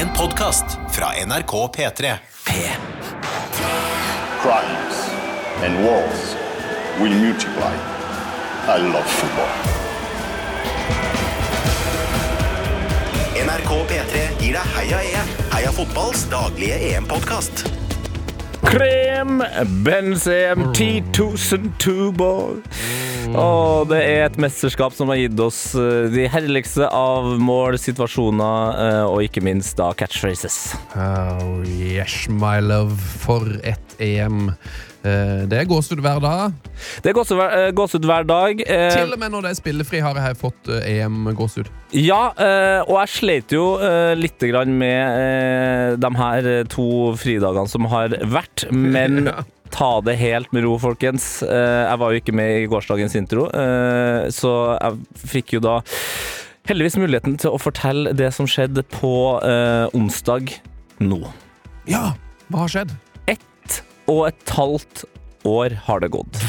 En podkast fra NRK P3. P. crimes and wars will multiply. I love football. NRK P3 gir deg Heia EM. Heia fotballs daglige EM-podkast. Krem, Benzem, 10 Tubo. Og det er et mesterskap som har gitt oss eh, de herligste av mål, situasjoner eh, og ikke minst da catchphrases. Oh, yes, my love. For et EM. Eh, Det er gåsehud hver dag. Det er gåsehud hver- dag. Til og med når det er spillefri, har jeg fått eh, EM-gåsehud. Ja, eh, og jeg slet jo litt med de her to fridagene som har vært, men ta det helt med ro, folkens. Eh, jeg var jo ikke med i gårsdagens intro, eh, så jeg fikk jo da heldigvis muligheten til å fortelle det som skjedde på eh, onsdag nå. Ja, hva har skjedd? Ett og et halvt år har det gått.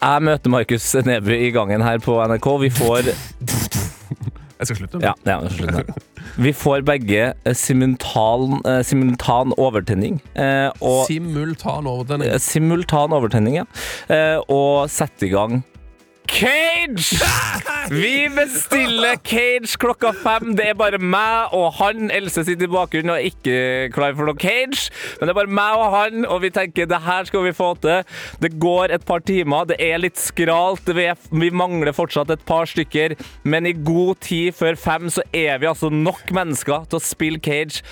Jeg møter Markus Neby i gangen her på NRK. Vi får Jeg skal slutte. Ja, ja slutt nå. Vi får begge eh, simultan, eh, simultan overtenning. Eh, og Simultan overtenning. simultan overtenning, ja. Og setter i gang Cage! Vi bestiller Cage klokka fem. Det er bare meg og han. Else sitter i bakgrunnen og er ikke klar for noe Cage. Men det er bare meg og han, og vi tenker det her skal vi få til. Det går et par timer. Det er litt skralt. Vi, er, mangler fortsatt et par stykker. Men i god tid før fem så er vi altså nok mennesker til å spille Cage.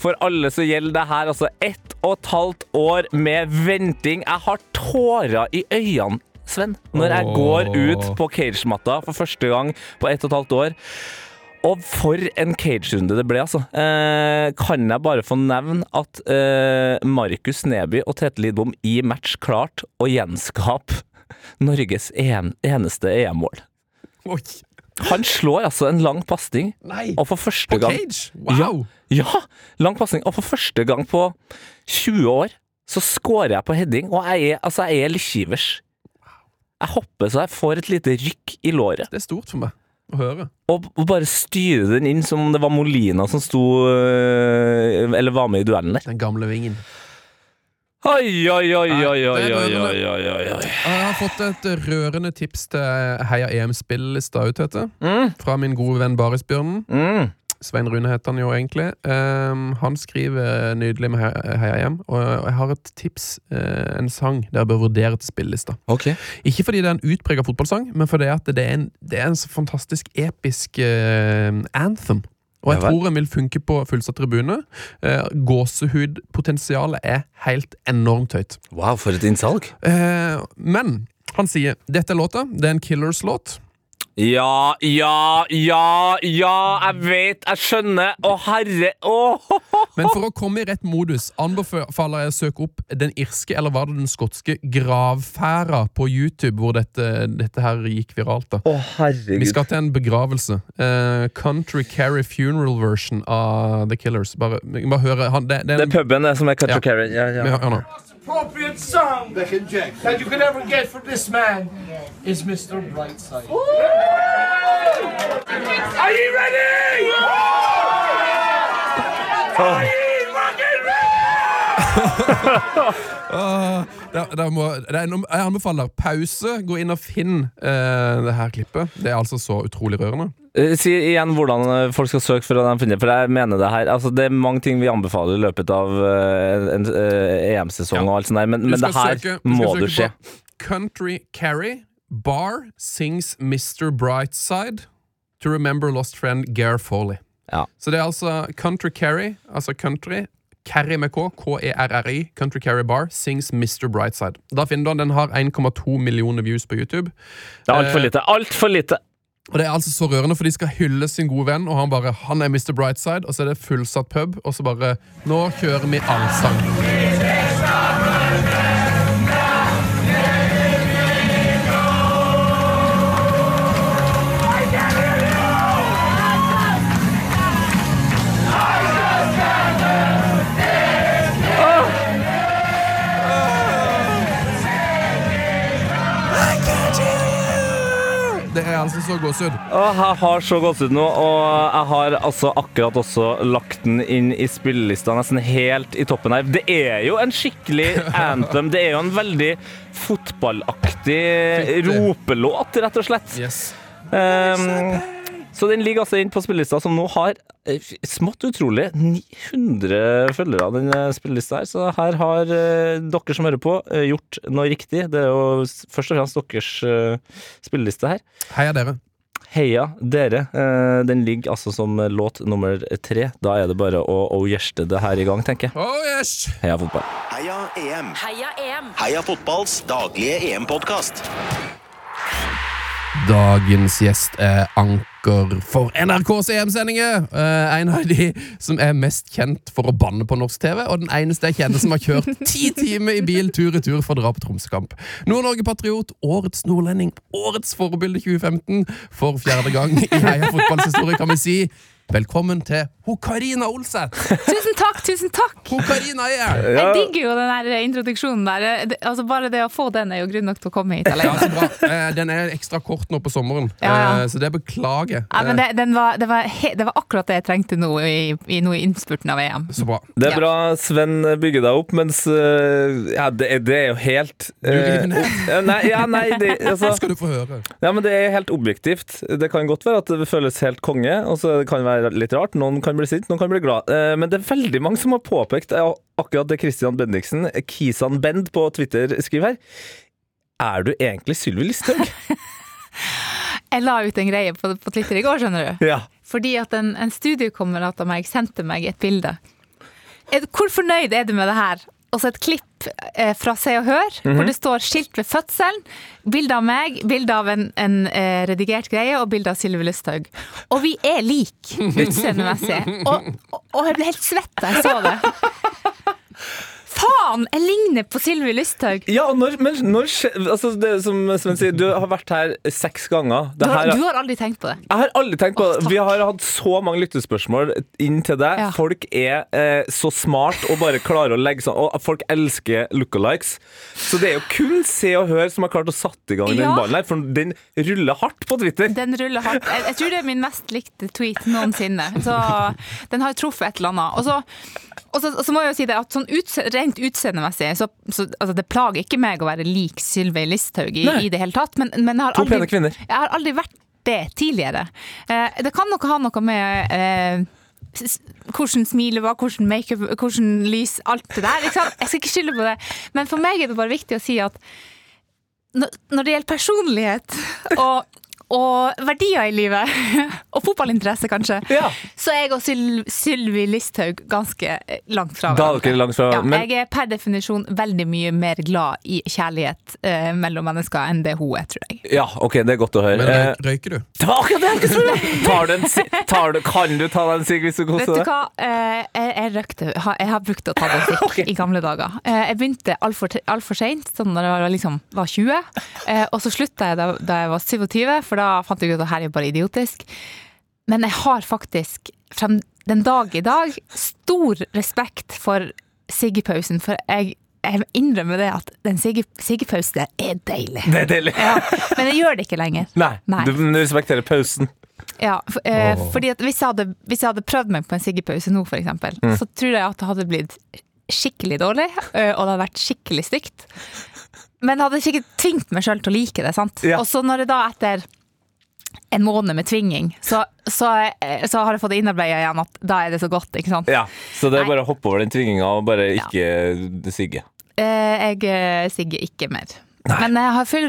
For alle så gjelder det her altså ett og et halvt år med venting. Jeg har tårer i øynene, Sven, når jeg går ut på cagematta for første gang på ett og et halvt år. Og for en cage-runde det ble, altså. Eh, kan jeg bare få nevne at eh, Markus Neby og Tete Lidbom i match klarte å gjenskape Norges en, eneste EM-mål. Han slår altså en lang pasning, og for første På gang Cage? Wow. ja, ja, lang pasning. Og for første gang på 20 år så scorer jeg på heading, og jeg er, altså, jeg er litt kivers. Jeg hopper så jeg får et lite rykk i låret, Det er stort for meg å høre. og, og bare styre den inn som om det var Molina som sto øh, Eller var med i duellen der. Den gamle vingen. Oi, oi, oi, oi, oi, oi, oi, oi, oi, oi. Jeg har fått et rørende tips til Heia EM-spillelista ut, Tete. Mm, Fra min gode venn Barisbjørnen. mm. Svein Rune heter han jo egentlig. Um, han skriver nydelig med He- Heia hjem Og jeg har et tips, uh, en sang dere bør vurdere til spillelista. Okay. Ikke fordi det er en utprega fotballsang, men fordi det er en, det er en så fantastisk episk uh, anthem. Og jeg tror den vil funke på fullsatt tribune. Eh, Gåsehudpotensialet er helt enormt høyt. Wow, for et innsalg. Eh, men han sier dette er låta. Det er en Killers-låt. Ja, ja, ja, ja, jeg vet, jeg skjønner. Å, herre Å, Men for å komme i rett modus anbefaler jeg å søke opp den irske, eller var det den skotske, gravferda på YouTube, hvor dette, dette her gikk viralt. da Å, herregud. Vi skal til en begravelse. Uh, country Carry Funeral Version av The Killers. Bare, bare høre han, det, det Det er er puben det som er Country Ja. Carry. Ja, ja. Vi hører nå. Appropriate song that you could ever get from this man is Mr. Brightside. Are you ready? Are you fucking ready? Da, da må, det er, noe- jeg anbefaler pause. Gå inn og finn eh, det her klippet. Det er altså så utrolig rørende. Eh, Si igjen hvordan eh, folk skal søke for å finne For jeg mener det her Altså Det er mange ting vi anbefaler i løpet av eh, en EM-sesong Ja. og alt sånt der, men, men det her søke- du må søke se. Country Carry Bar sings Mr. Brightside to remember lost friend Gare Foley. Ja. Så det er altså Country Carry, altså country, Carry med K, K-E-R-R-I, Country Carry Bar, sings Mr. Brightside. Da finner du den. Den har 1,2 millioner views på YouTube. Det er altfor lite. Altfor lite! Og det er altså så rørende, for de skal hylle sin gode venn, og han bare Han er Mr. Brightside, og så er det fullsatt pub, og så bare Nå kjører vi allsang. Altså så gåsehud. Jeg har så gåsehud nå, og jeg har altså akkurat også lagt den inn i spillelista, nesten helt i toppen her. Det er jo en skikkelig anthem. Det er jo en veldig fotballaktig ropelåt, rett og slett. Yes. Um, så den ligger altså inn på spillelista, som nå har eh, smått utrolig 900 følgere, den eh, spillelista her. Så her har eh, dere som hører på, gjort noe riktig. Det er jo først og fremst deres spilleliste her. Heia dere. Heia dere. Den ligger altså som låt nummer tre. Da er det bare å oh gjeste det her i gang, tenker jeg. Oh yes! Heia fotball. Heia EM. Heia EM! Heia fotballs daglige EM-podkast. Dagens gjest er anker for NRKs EM-sendinger. Uh, en av de som er mest kjent for å banne på norsk TV, og den eneste jeg kjenner som har kjørt ti timer i bil tur i tur for å dra på Tromsøkamp. Nord-Norge-patriot, årets nordlending, årets forbilde 2015. For fjerde gang i Heia fotballhistorie kan vi si velkommen til ho Karina Olseth. Tusen takk, tusen takk! Ho Karina er her. Jeg digger jo den der introduksjonen der. Det, altså Bare det å få den er jo grunn nok til å komme hit Ja, alene. så bra. Eh, Den er ekstra kort nå på sommeren, Ja, ja. eh, så det beklager. Ja, men Eh, det, den var, det, var he, det var akkurat det jeg trengte nå i, i, nå i innspurten av EM. Så bra. Det er Ja. bra Sven bygger deg opp, mens eh, Ja, det, er- det er jo helt eh, Nei, ja, nei det, altså, skal du få høre. Ja, men det er helt objektivt. Det kan godt være at det føles helt konge, og så kan det være litt rart. Noen kan bli sint, noen kan bli glad. Eh, Men det er veldig mange som har påpekt eh, akkurat det Christian Bendiksen, Kisan Bend på Twitter, skriver her. Er du egentlig Sylvi Listhaug? Jeg la ut en greie på, på Twitter i går, skjønner du. Ja. Fordi at en, en studiekamerat av meg sendte meg et bilde. Er, hvor fornøyd er du med det her? Og så et klipp eh, fra Se og Hør, hvor det står 'skilt ved fødselen'. Bilde av meg, bilde av en, en eh, redigert greie og bilde av Sylvi Lysthaug. Og vi er like utseendemessig. Og, og, og jeg ble helt svett da jeg så det. Faen! Jeg ligner på Sylvi Lysthaug! Ja, når, men når altså det som Sven sier, du har vært her seks ganger. Du har, her, du har aldri tenkt på det? jeg har aldri tenkt på oh, det. Vi har hatt så mange lyttespørsmål inn til deg. Ja. Folk er eh, så smart og bare klarer å legge sånn Og folk elsker lookalikes. Så det er jo kun Se og Hør som har klart å satt i gang den ballen her, for den ruller hardt på Twitter. Den ruller hardt. Jeg, jeg tror det er min mest likte tweet noensinne. Så den har truffet et eller annet. Og så, og så, og så må jeg jo si det at sånn utse, rent utseendemessig så, så altså det plager ikke meg å være lik Sylvi Listhaug i, i det hele tatt. Men, men jeg, har To aldri, pene jeg har aldri vært det tidligere. Eh, det kan nok ha noe med eh, hvordan smilet var, hvordan makeup, hvordan lys, alt det der. Jeg skal ikke skylde på det. Men for meg er det bare viktig å si at når det gjelder personlighet og, og verdier i livet, og fotballinteresse kanskje, Ja. så er jeg og Syl Sylvi Listhaug ganske eh, langt fra er fra Ja, men, jeg er per definisjon veldig mye mer glad i kjærlighet eh, mellom mennesker enn det hun er, tror jeg. ja, OK, det er godt å høre. Men Eh, røyker du? det var akkurat det jeg ikke spurte! Tar du en si- tar du, Kan du ta deg en sigg hvis du Vet koser du deg? hva, eh, jeg, jeg røykte, ha- Jeg har brukt å ta det stikk okay. i gamle dager. Eh, jeg begynte altfor alt for seint, sånn da jeg var, liksom, var 20. Eh, og så slutta jeg da, da jeg var 27, for da fant jeg ut at her er jo bare idiotisk. Men jeg har faktisk frem den dag i dag stor respekt for siggepausen, for jeg, jeg innrømmer det at den sigge- siggepausen er deilig. Det er deilig. Ja, men jeg gjør det ikke lenger. Nei, Nei. du respekterer pausen. Ja, for, eh, fordi at hvis jeg, hadde, hvis jeg hadde prøvd meg på en siggepause nå, eksempel, Mm. så tror jeg at det hadde blitt skikkelig dårlig, og det hadde vært skikkelig stygt. Men jeg hadde sikkert tvingt meg sjøl til å like det, sant. Ja. Og så når det da etter en måned med tvinging, så, så, eh, så har jeg fått innarbeida igjen at da er det så godt, ikke sant. Ja, Så det er Nei. bare å hoppe over den tvinginga og bare ikke sigge. Eh, jeg eh, sigger ikke mer. Men jeg har full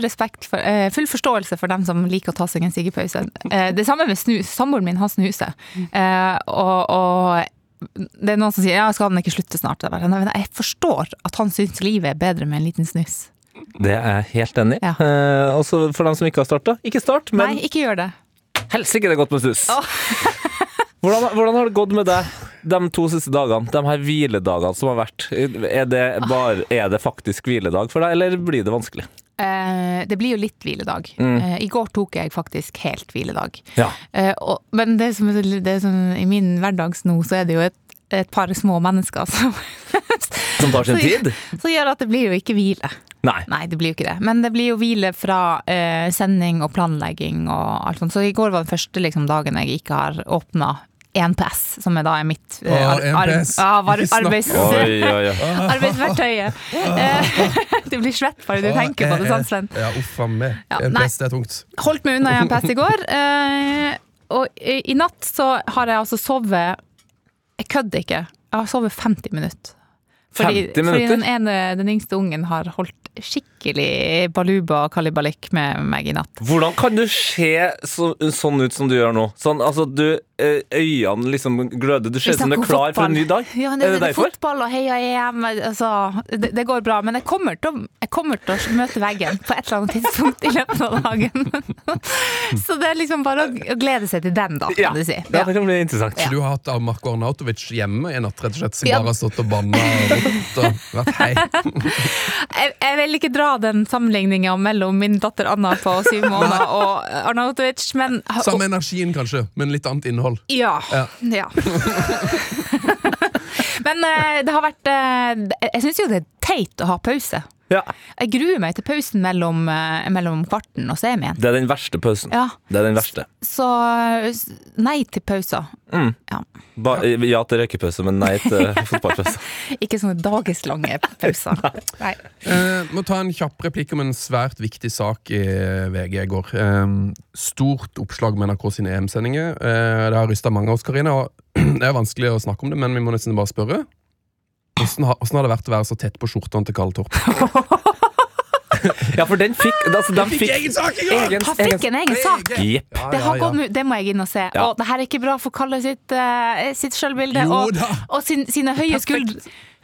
for, full forståelse for dem som liker å ta seg en siggepause. Eh, det samme med snus. Samboeren min han snuser. Eh, og, og det er noen som sier ja, skal han ikke slutte snart? Jeg Nei, men jeg forstår at han syns livet er bedre med en liten snus. Det er jeg helt enig i. Ja. Eh, også for dem som ikke har starta, ikke start, men Nei, ikke gjør det. helsike det er godt med snus. hvordan, hvordan har det gått med deg de to siste dagene? De her hviledagene som har vært. Er det, bare, er det faktisk hviledag for deg, eller blir det vanskelig? Eh, det blir jo litt hviledag. Eh, I går tok jeg faktisk helt hviledag. Ja. Eh, og, men det som, er så- det som, i min hverdags nå, så er det jo et, et par små mennesker som Som tar sin tid? Så gjør at det blir jo ikke hvile. Nei. Nei, det blir jo ikke det. Men det blir jo hvile fra eh, sending og planlegging og alt sånt. Så i går var den første liksom, dagen jeg ikke har åpna 1PS, som er da er mitt uh, ar ar- ar- 1PS. ja, var- Ikke snakk arbeids, Oi, oi, oi. arbeidsverktøyet. Eh, du blir svett bare du tenker på det, sant Sven? Ja, uff a meg. Ja, det er tungt. Holdt meg unna 1PS i går. Eh, og i, i natt så har jeg altså sovet Jeg kødder ikke. Jeg har sovet 50 minutter. Fordi, 50 fordi den ene, den yngste ungen har holdt skikkelig baluba og kalibalikk med meg i natt. Hvordan kan du se så, sånn ut som du gjør nå? Sånn, altså, du, eh, øynene liksom gløder. Du ser ut som du er klar for en ny dag. Ja, er det, det det er derfor? fotball og heia EM. Altså, det, det går bra. Men jeg kommer, til, å- jeg kommer til å møte veggen på et eller annet tidspunkt i løpet av dagen. Så det er liksom bare å glede seg til den, da, Ja, kan du si. ja, det kan bli interessant. Ja. du har hatt Marko Arnautovic hjemme i natt, rett og slett, som Ja. bare har stått og banna og og vært hei. Jeg, jeg vil ikke dra den sammenligninga mellom min datter Anna på syv måneder og Arnautovic, men Samme energien, kanskje, men litt annet innhold. Ja. Ja. ja. Men eh, det har vært eh, Jeg syns jo det er teit å ha pause. Ja. Jeg gruer meg til pausen mellom, eh, mellom kvarten og semien. Det er den verste pausen. Ja, Det er den verste. så nei til pauser. Mm. Ja. Ba, ja til røykepause, men nei til fotballpause. Ikke sånne dageslange pauser. Nei. Eh, må ta en kjapp replikk om en svært viktig sak i VG i går. Eh, stort oppslag med NRK sine EM-sendinger. Eh, det har rysta mange av oss, Karina. Og det er vanskelig å snakke om det, men vi må nesten bare spørre. Hvordan har, hvordan har det vært å være så tett på skjortene til Karl Torp? Ja, for den fikk, altså, den fikk egen sak egen- Han fikk en egen sak! Jepp. Ja, Det, ja, har ja. gått, det må jeg inn og se. Ja. Og det her er ikke bra for Kalle sitt, uh, sitt sjølbilde. Og, og sin, sine høye, skuld,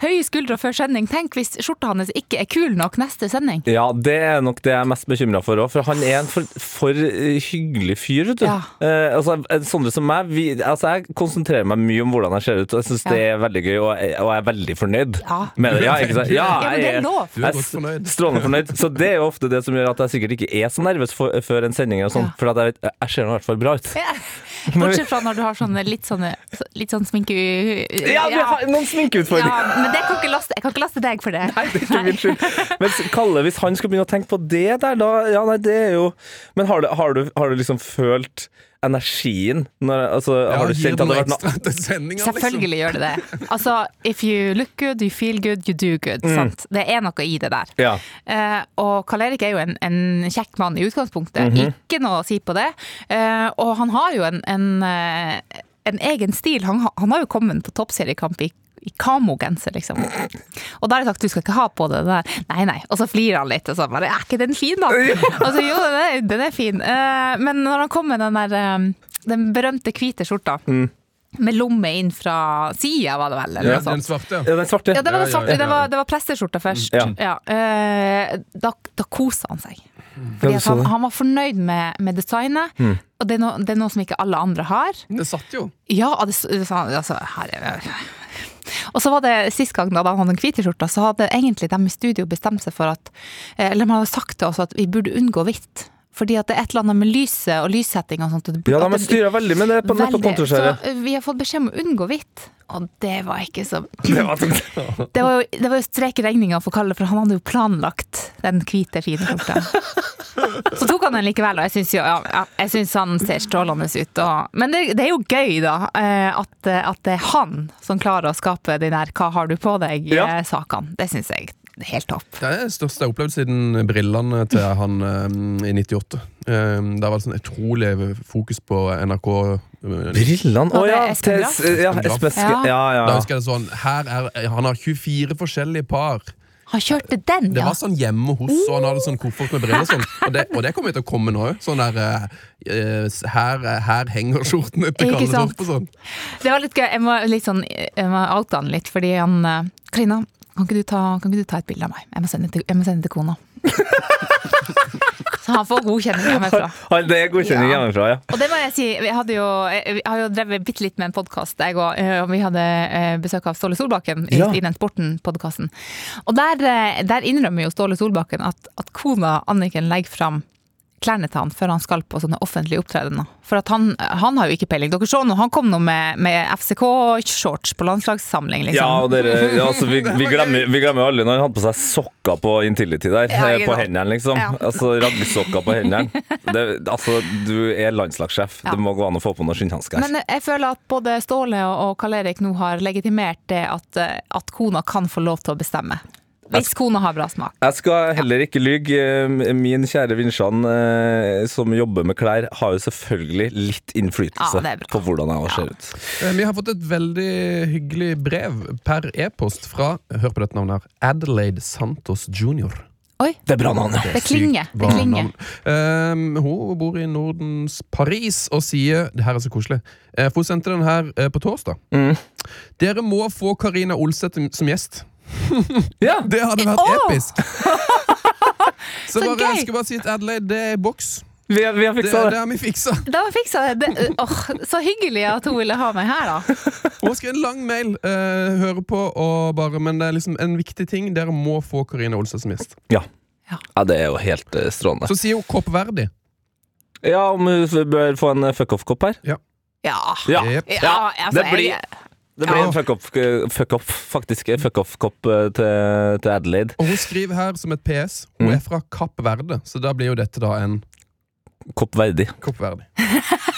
høye skuldre før sending. Tenk hvis skjorta hans ikke er kul nok neste sending. Ja, det er nok det jeg er mest bekymra for òg, for han er en for, for eh, hyggelig fyr, vet du. Ja. Eh, altså, en sånne som meg, vi, altså, jeg konsentrerer meg mye om hvordan jeg ser ut, og jeg syns Ja. det er veldig gøy, og jeg, og jeg er veldig fornøyd Ja. med det. Ja, ikke sant? Ja, Ja, men det er jeg lov. Er fornøyd. Strålende fornøyd. Så det er jo ofte det som gjør at jeg sikkert ikke er så nervøs for, før en sending, og sånn, Ja. for at jeg, jeg ser nå i hvert fall bra ut. Bortsett fra når du har sånne litt sånne litt sånn sminke... Ja, ja. noen sminkeutfordringer! Ja, men det kan ikke laste, jeg kan ikke laste deg for det. Nei, det er ikke min skyld. Men Kalle, hvis han skal begynne å tenke på det der, da Ja, nei, det er jo Men har du, har du, har du liksom følt energien? Når, altså, Ja, har du kjent at det har vært noe liksom? Selvfølgelig gjør det det. Altså, if you look good, you feel good, you do good. Mm. Sant? Det er noe i det der. Ja. Uh, og Karl Erik er jo en, en kjekk mann i utgangspunktet, Mhm. ikke noe å si på det. Uh, og han har jo en, en, eh, en egen stil. Han, han har jo kommet på toppseriekamp i i kamogenser, liksom. Og da har jeg sagt du skal ikke ha på det der. Nei, nei. Og så flirer han litt, og så bare Er ikke den fin, da? Og så jo, den er, den er fin. Eh, men når han kom med den der eh, den berømte hvite skjorta, Mm. med lomme inn fra sida, var det vel? Eller Ja. Den svarte. Ja, den svarte. Ja, det var ja, svarte. Det var, det var presteskjorta først. Ja. Ja. eh, da, da kosa han seg. Han, han var fornøyd med, med designet, Mm. og det er, noe, det er noe som ikke alle andre har. Det satt jo. Ja, det, det, altså, her er og så var det sist gang da de hadde den hvite skjorta, så hadde egentlig de i studio bestemt seg for at eh, Eller de hadde sagt til oss at vi burde unngå hvitt. Fordi at det er et eller annet med lyset og lyssetting og sånt. Ja, de styrer veldig med det på, kontorskjæret. Så eh, vi har fått beskjed om å unngå hvitt, og det var ikke så Det var. Det var jo, det var jo strek i regninga for Kalle, for han hadde jo planlagt den hvite, fine skjorta. Så tok han den likevel, og jeg syns jo ja, ja, jeg synes han ser strålende ut. Og, men det, det er jo gøy, da, eh, at, at det er han som klarer å skape de der 'hva har du på deg'-sakene. Det syns jeg helt topp. Det er det største jeg har opplevd siden brillene til han eh, i 98. Eh, det var sånn utrolig fokus på NRK. eh, Brillene Å oh, ja, Espen Graff? ja. Ja. Ja, ja. Da husker jeg det sånn er, Han har 24 forskjellige par. Han kjørte den, ja. Det var sånn hjemme hos, og han hadde sånn koffert med briller. Sånn. Og, det, og det kommer til å komme nå òg. Sånn der eh, her, her henger skjortene til Kalle? Torp og sånn. Det var litt gøy. Jeg må, litt sånn, jeg må oute han litt, fordi han eh, Karina, kan ikke, du ta, kan ikke du ta et bilde av meg? Jeg må sende det til, jeg må sende det til kona. Så han får godkjenning hjemmefra. Han- Det er godkjenning Ja. hjemmefra, ja. Og det må jeg si, vi hadde jo, jeg har jo drevet bitte litt med en podkast, jeg òg. eh, Og vi hadde eh, besøk av Ståle Solbakken i, Ja. i den Sporten-podkasten. Og der, eh, der innrømmer jo Ståle Solbakken at, at kona Anniken legger fram klærne til han før han skal på sånne offentlige opptredener. For at han, han har jo ikke peiling. Dere så nå, han kom nå med, med FCK-shorts på landslagssamling, liksom. Ja, og dere, ja, altså, vi, vi, glemmer, vi glemmer aldri når han hadde på seg sokker på Intility der. Ja, eh, på hendene, liksom. Ja. Altså raggsokker på hendene. Altså, du er landslagssjef. Ja. Det må gå an å få på noen skinnhansker. Men jeg føler at både Ståle og Karl Erik nå har legitimert det at, eh, at kona kan få lov til å bestemme. Hvis kona har bra smak. Jeg skal heller ikke lyge. Min kjære Vinsjan, eh, som jobber med klær, har jo selvfølgelig litt innflytelse Ja, det bra. på hvordan jeg ser ut. Eh, Vi har fått et veldig hyggelig brev per e-post fra hør på dette navnet her, Adelaide Santos jr. Oi, Det er bra navn, ja. det klinger. Det klinger. Um, hun bor i Nordens Paris og sier Det her er så koselig. Eh, for hun sendte den her eh, på torsdag. Mm. Dere må få Karina Olseth som gjest. Ja, Det hadde vært oh! episk! så Så bare, gøy! jeg skal bare si til Adelaide, det er boks. vi, har- vi har Det, fiksa det det. har vi fiksa. Da fiksa jeg det. det Oh, så hyggelig at hun ville ha meg her, da. Hun har skrevet en lang mail. Uh, hører på og bare Men det er liksom en viktig ting. Dere må få Karina Olsen som gjest. Ja. Ja. ja, det er jo helt uh, strålende. Så sier hun koppverdig. Ja, om hun bør få en eh, fuck-off-kopp her? Ja. Ja. Jep. Ja, altså, det blir, jeg- det blir Ja. en fuck-off, eh, fuck-off, faktisk. en Fuck-off-kopp eh, til, til Adelaide. Og hun skriver her som et PS. Hun Mm. er fra Kapp Verde, så da blir jo dette da en Kopp verdig. koppverdig.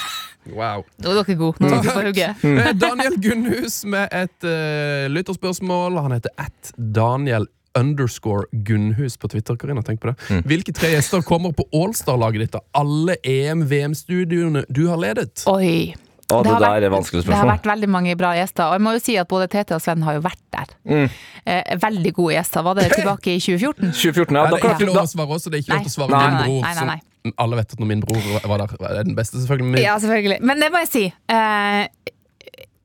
Wow. Nå er dere gode. Nå er dere på hugget. Eh, Daniel Gunnhus med et uh, lytterspørsmål. Han heter at Daniel underscore Gunnhus på Twitter. Karina, tenk på det. Mm. Hvilke tre gjester kommer på Allstar-laget ditt av alle EM-VM-studioene du har ledet? Oi. Å, det, har der vært- er vanskelig Det har vært veldig mange bra gjester. Og jeg må jo si at både Tete og Sven har jo vært der. Mm. Eh, veldig gode gjester. Var det tilbake i 2014? 2014, ja. Da det er ikke lov å svare også, det er ikke lov å svare Nei, min nei, bror. nei, nei, nei. Alle vet at når min bror var der, er den beste, selvfølgelig. Men Ja, selvfølgelig. Men det må jeg si. Eh,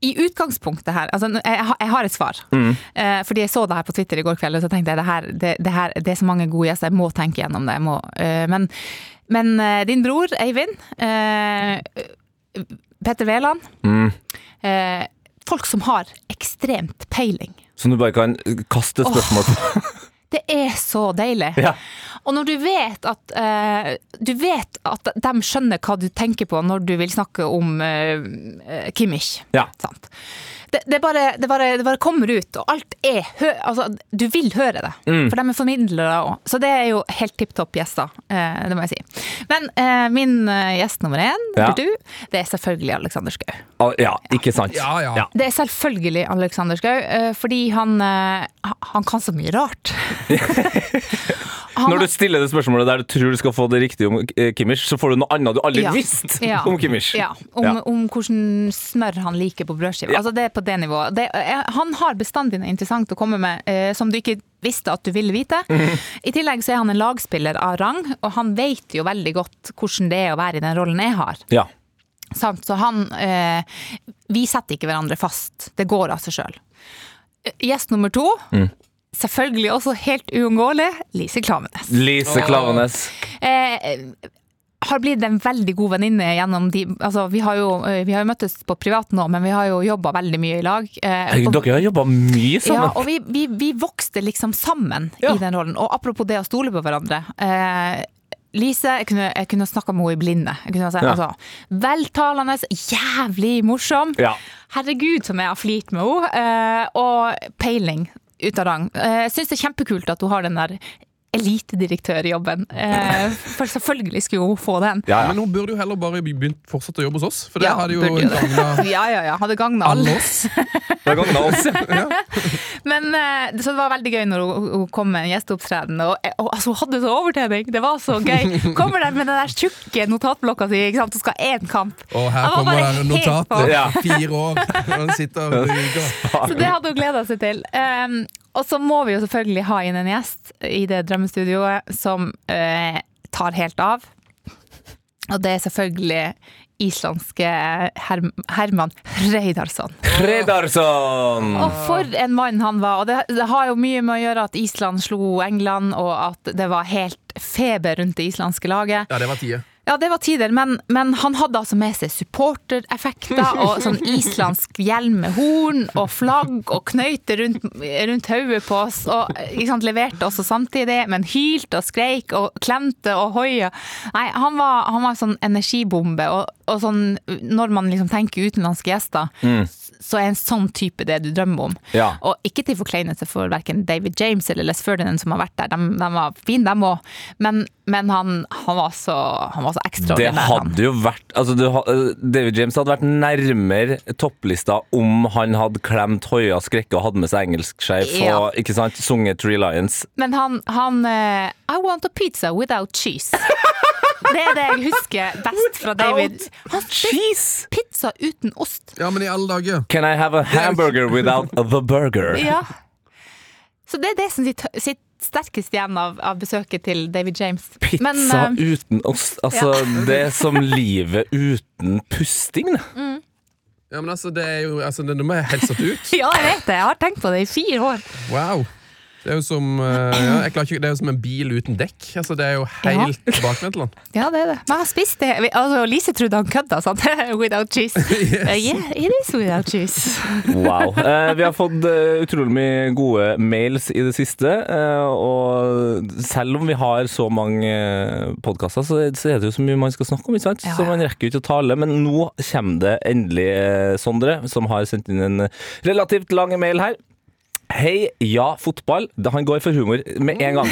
I utgangspunktet her altså, jeg, har- et svar. Mm. fordi jeg så det her på Twitter i går kveld, og så tenkte jeg det, her, det, det, her, det er så mange gode gjester, jeg må tenke gjennom det. Jeg må, eh, men men eh, din bror, Eivind, eh, Petter Wæland mm. eh, Folk som har ekstremt peiling. Som du bare kan kaste spørsmål på. Det er så deilig. Ja. Og når du vet at eh, Du vet at de skjønner hva du tenker på når du vil snakke om eh, eh, Kimmich. Ja. Sant? Det, det, bare, det, bare, det bare kommer ut, og alt er hø Altså, du vil høre det. Mm. For de er formidlere òg. Så det er jo helt tipp topp gjester. Eh, det må jeg si. Men eh, min eh, gjest nummer én, Ja. du, det er selvfølgelig Alexander Schou. Ja, ikke sant? Ja, ja. Det er selvfølgelig Alexander Schou, eh, fordi han, eh, han kan så mye rart. Når du stiller det spørsmålet der du tror du skal få det riktige om eh, Kimmich, så får du noe annet du aldri Ja. visste Ja. om Kimmich. Ja, om, Ja. om hvordan smør han liker på brødskiva. Altså det er på det nivået. Det, eh, han har bestandig noe interessant å komme med eh, som du ikke visste at du ville vite. Mhm. I tillegg så er han en lagspiller av rang, og han vet jo veldig godt hvordan det er å være i den rollen jeg har. Ja. Så han eh, Vi setter ikke hverandre fast. Det går av seg sjøl. Gjest nummer to, Mm. Selvfølgelig også helt uunngåelig, Lise Klavenes. Lise Klavenes. Eh, har blitt en veldig god venninne gjennom de altså, vi, har jo, eh, vi har jo møttes på privat nå, men vi har jo jobba veldig mye i lag. Eh, og- Dere har jobba mye sammen! ja, og vi, vi, vi vokste liksom sammen Ja. i den rollen. Og apropos det å stole på hverandre. Eh, Lise, jeg kunne, jeg kunne snakka med henne i blinde. Jeg kunne si, Ja. altså, veltalende, jævlig morsom. Ja. Herregud, som jeg har flirt med henne. Eh, og peiling ut av rang. Eh, Jeg syns det er kjempekult at hun har den der elitedirektørjobben. Eh, for selvfølgelig skulle hun få den. Ja, ja. Men hun burde jo heller bare begynt fortsatt å jobbe hos oss, for det Ja, hadde jo gagna Ja, ja, ja. Hadde gagna alle oss. Det gagna oss. ja. Men, eh, så det var veldig gøy når hun, hun kom med en gjesteopptreden. Og, og, altså, hun hadde så overtenning! Det var så gøy. Kommer der med den der tjukke notatblokka si ikke sant? og skal ha én kamp. Og her kommer det notatet. Ja. Fire år. Og han sitter og ruger. Så det hadde hun gleda seg til. Um, og så må vi jo selvfølgelig ha inn en gjest i det drømmestudioet som eh, tar helt av. Og det er selvfølgelig islandske Herm Herman Reidarsson. Reidarsson! Og for en mann han var. Og det, det har jo mye med å gjøre at Island slo England, og at det var helt feber rundt det islandske laget. Ja, det var tide. Ja, det var tider, men, men han hadde altså med seg supportereffekter og sånn islandsk hjelm med horn og flagg og knøyter rundt, rundt hodet på oss. Og sant, leverte også samtidig, men hylte og skreik og klemte og hoia. Nei, han var, han var sånn energibombe, og, og sånn når man liksom tenker utenlandske gjester, så er en sånn type det du drømmer om. Ja. Og ikke til forkleinelse for verken David James eller Les Ferdinand som har vært der, de, de var fine, dem òg, men, men han, han, var så, han var så Det ekstraordinær. han. hadde jo vært altså du, David James hadde vært nærmere topplista om han hadde klemt Hoia skrekke og hadde med seg engelskskjerf Ja. og ikke sant, sunget Three Lions. Men han, han uh, I want a pizza without cheese. Det er det jeg husker best fra David. Han spiste pizza uten ost. Ja, men i alle dager. Can I have a hamburger without the burger? Ja. Så det er det som sitter, sitter sterkest igjen av, av besøket til David James. Pizza Men, uh, uten ost. Altså, det er som livet uten pusting. det. Ja, men altså, det er jo altså, det må jeg helt satt ut. ja, jeg vet det. Jeg har tenkt på det i fire år. Wow. Det er jo som eh, ja, jeg ikke, Det er jo som en bil uten dekk. Altså, det er jo helt bakventlene. Ja, det er det. Men jeg har spist det. Altså, Lise trodde han kødda, sant? Without cheese. Uh, yeah, it is without cheese. Wow. Uh, vi har fått uh, utrolig mye gode mails i det siste. eh, og selv om vi har så mange podkaster, så, så er det jo så mye man skal snakke om. Ikke sant? Ja, Så man rekker jo ikke å tale. Men nå kommer det endelig, Sondre, som har sendt inn en relativt lang mail her. Hei, ja, fotball. Da Han går for humor med en gang.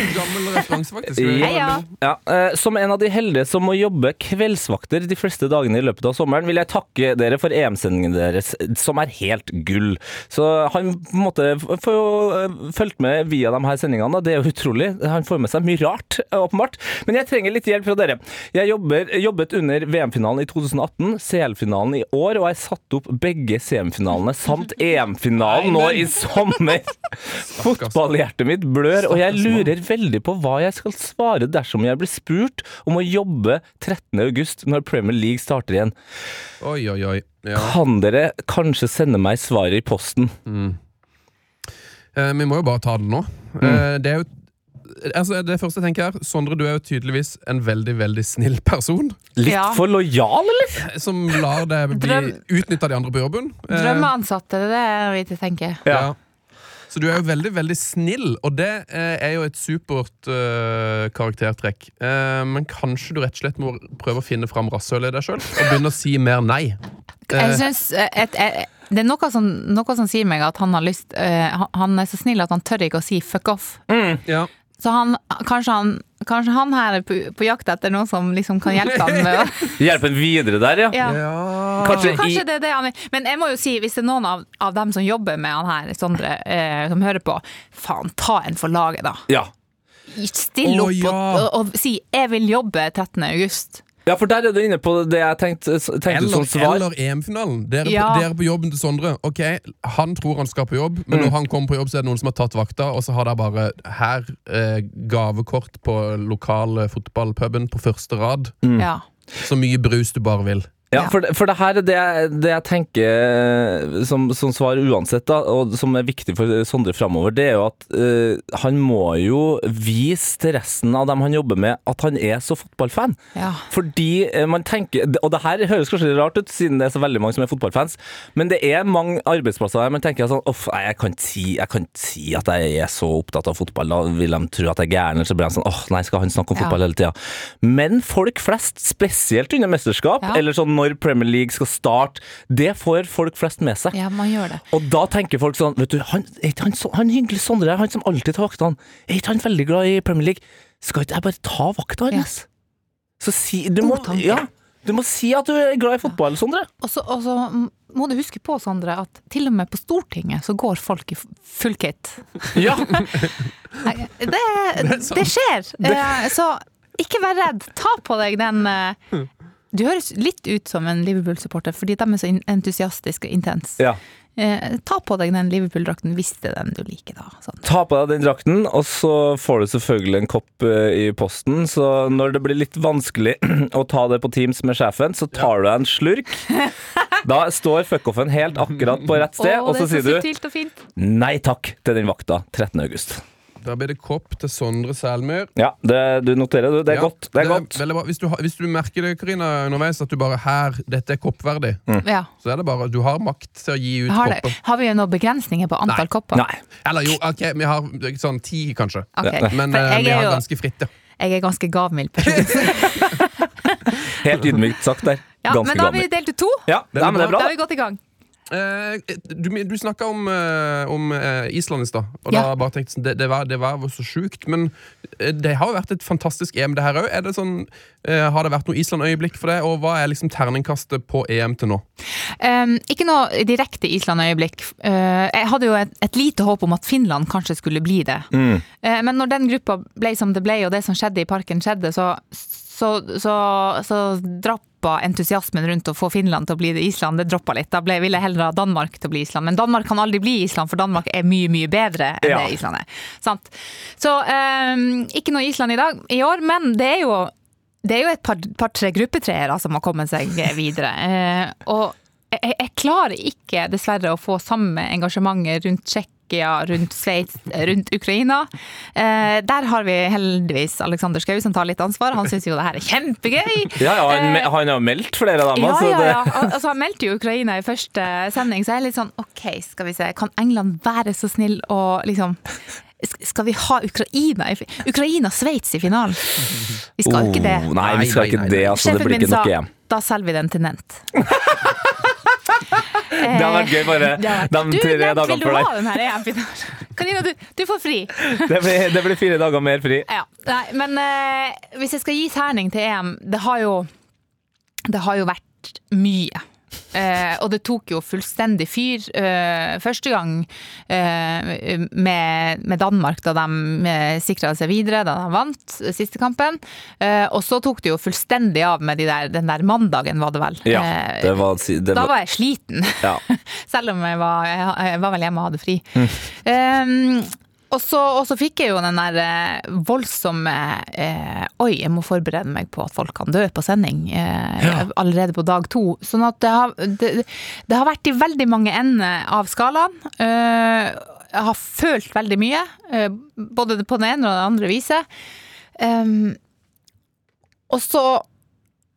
Referanse, faktisk. Ja. Heia. Ja, eh, Som en av de heldige som må jobbe kveldsvakter de fleste dagene i løpet av sommeren, vil jeg takke dere for EM-sendingen deres, som er helt gull. Så han på en måte får jo eh, fulgt med via de her sendingene, det er jo utrolig. Han får med seg mye rart, eh, åpenbart. Men jeg trenger litt hjelp fra dere. Jeg jobber, jobbet under VM-finalen i 2018, CL-finalen i år, og jeg satte opp begge CM-finalene samt EM-finalen nå i sommer. Fotballhjertet mitt blør, og jeg lurer veldig på hva jeg skal svare dersom jeg blir spurt om å jobbe 13. august når Premier League starter igjen. Oi, oi, oi. Ja. Kan dere kanskje sende meg svaret i posten? Eh, vi må jo bare ta det nå. Mm. Eh, det er jo Altså, det første jeg tenker her Sondre, du er jo tydeligvis en veldig veldig snill person. Litt Ja. for lojal, eller? eh, Som lar deg bli utnytta av de andre på jobben. Eh, Drømmeansatte, det er det vi tenker. Ja. Så du er jo veldig, veldig snill, og det eh, er jo et supert eh, karaktertrekk. Eh, men kanskje du rett og slett må prøve å finne fram rasshølet i deg sjøl, og begynne å si mer nei. Jeg Eh, synes, eh, et, et, det er noe som, noe som sier meg at han har lyst eh, han- Han er så snill at han tør ikke å si fuck off. ja. Så han, kanskje, han, kanskje han her er på, på jakt etter noen som liksom kan hjelpe han med å Hjelpe en videre der, ja. ja. ja. Kanskje Kanskje det er det han vil. Men jeg må jo si, hvis det er noen av, av dem som jobber med han her, Sondre, eh, som hører på, faen, ta en for laget, da. ja. Still opp ja. og, og, og si 'jeg vil jobbe 13. august'. Ja, for der er du inne på det jeg tenkte, tenkte som Eller, svar. eller EM-finalen. Dere, Ja. på- dere på jobben til Sondre. Ok, Han tror han skal på jobb, men Mm. når han kommer på jobb, så er det noen som har tatt vakta, og så har de bare her eh, gavekort på lokale fotballpuben på første rad. Mm. Ja. Så mye brus du bare vil. Ja, Ja. for, det- for det her er det, jeg- det jeg tenker som, som svar uansett, da, og som er viktig for Sondre framover, det er jo at uh, han må jo vise til resten av dem han jobber med, at han er så fotballfan. Ja. Fordi uh, man tenker Og det her høres kanskje litt rart ut, siden det er så veldig mange som er fotballfans, men det er mange arbeidsplasser der man tenker sånn Uff, jeg kan ikke si, jeg kan si at jeg er så opptatt av fotball. Da vil de tro at jeg er gæren, eller så blir de sånn Åh, nei, skal han snakke om Ja. fotball hele tida? Men folk flest, spesielt under mesterskap, Ja. eller sånn når Premier League skal starte, det får folk flest med seg. ja, man gjør det. Og da tenker folk sånn Vet du, han, han, han hyggelig Sondre han som alltid tar vaktene, er ikke han veldig glad i Premier League? Skal ikke jeg bare ta vakta hans? Så si du må, ja, du må si at du er glad i fotball, Sondre. Og så, og så må du huske på, Sondre, at til og med på Stortinget så går folk i full kit. Ja. Det, det skjer. Det. Så ikke vær redd. Ta på deg den eh, Du høres litt ut som en Liverpool-supporter, fordi de er så entusiastiske og intense. ja. Eh, Ta på deg den Liverpool-drakten hvis det er den du liker, da. Sånn. Ta på deg den drakten, og så får du selvfølgelig en kopp eh, i posten. Så når det blir litt vanskelig å ta det på Teams med sjefen, så tar du deg en slurk. Da står fuckoffen helt akkurat på rett sted, oh, og så er sier du nei takk til den vakta 13. august. Da blir det kopp til Sondre Selmyr. Ja, det, du noterer, du. Det er Ja, godt. Det er godt. veldig. Hvis, du, hvis du merker det, Karina, underveis, at du bare her, dette er koppverdig, Ja. så er det bare Du har makt til å gi ut Har, det, kopper. har vi noen begrensninger på antall Nei. kopper? Nei. Eller jo, ok, vi har sånn ti, kanskje. Okay. Men eh, vi er har jo ganske fritt, ja. jeg er ganske gavmild person. Helt ydmykt sagt der. Ja, Ganske men da har vi delt ut to. Ja, Det er det er Da har er vi godt i gang. Eh, du du snakka om, eh, om eh, Island i stad, og Ja. da bare tenkte jeg sånn, det, det, var, det var jo så sjukt. Men det har jo vært et fantastisk EM, det her òg. Sånn, har det vært noe Island-øyeblikk for det? Og hva er liksom terningkastet på EM til nå? Um, ikke noe direkte Island-øyeblikk. Uh, jeg hadde jo et, et lite håp om at Finland kanskje skulle bli det. Mm. Uh, men når den gruppa ble som det ble, og det som skjedde i parken skjedde, så, så, så, så droppa entusiasmen rundt å få Finland til å bli det Island. Det droppa litt. Da ble, ville jeg heller ha Danmark til å bli Island. Men Danmark kan aldri bli Island, for Danmark er mye, mye bedre enn Ja. det Island er. Sant? Så um, ikke noe Island i dag i år, men det er jo det er jo et par- par-tre gruppetreere som har kommet seg videre. Eh, og jeg, jeg klarer ikke, dessverre, å få samme engasjementet rundt Tsjekkia, rundt Sveits, rundt Ukraina. Eh, der har vi heldigvis Alexander Schou som tar litt ansvar. Han syns jo det her er kjempegøy. Ja, ja, han, Eh, han har meldt flere av dem. ja, altså, ja, det- ja. Al- Altså, han meldte jo Ukraina i første sending, så jeg er litt sånn OK, skal vi se. Kan England være så snill og liksom Skal vi ha Ukraina i Ukraina-Sveits i finalen? Vi skal jo ikke det. Oh, nei, vi skal Nei, ikke nei, det. Altså, det blir min ikke sa nok EM. da selger vi den til Nent. Det har vært gøy bare de tre dagene deg. du den her EM-finalen? Karina, du, du får fri. Det blir, det blir fire dager mer fri. Ja, nei, men eh, hvis jeg skal gi terning til EM, det har jo, det har jo vært mye. Eh, og det tok jo fullstendig fyr eh, første gang eh, med, med Danmark, da de uh, sikra seg videre, da de vant siste kampen. Eh, og så tok det jo fullstendig av med de der, den der mandagen, var det vel. Ja, Eh, det var, det var... da var jeg sliten. ja. Selv om jeg var, jeg var vel hjemme og hadde fri. Mm. Og så, og så fikk jeg jo den der eh, voldsomme eh, Oi, jeg må forberede meg på at folk kan dø på sending eh, allerede på dag to. Sånn at det har, det, det har vært i veldig mange ender av skalaen. Eh, jeg har følt veldig mye, eh, både på det ene og det andre viset. Um, og så,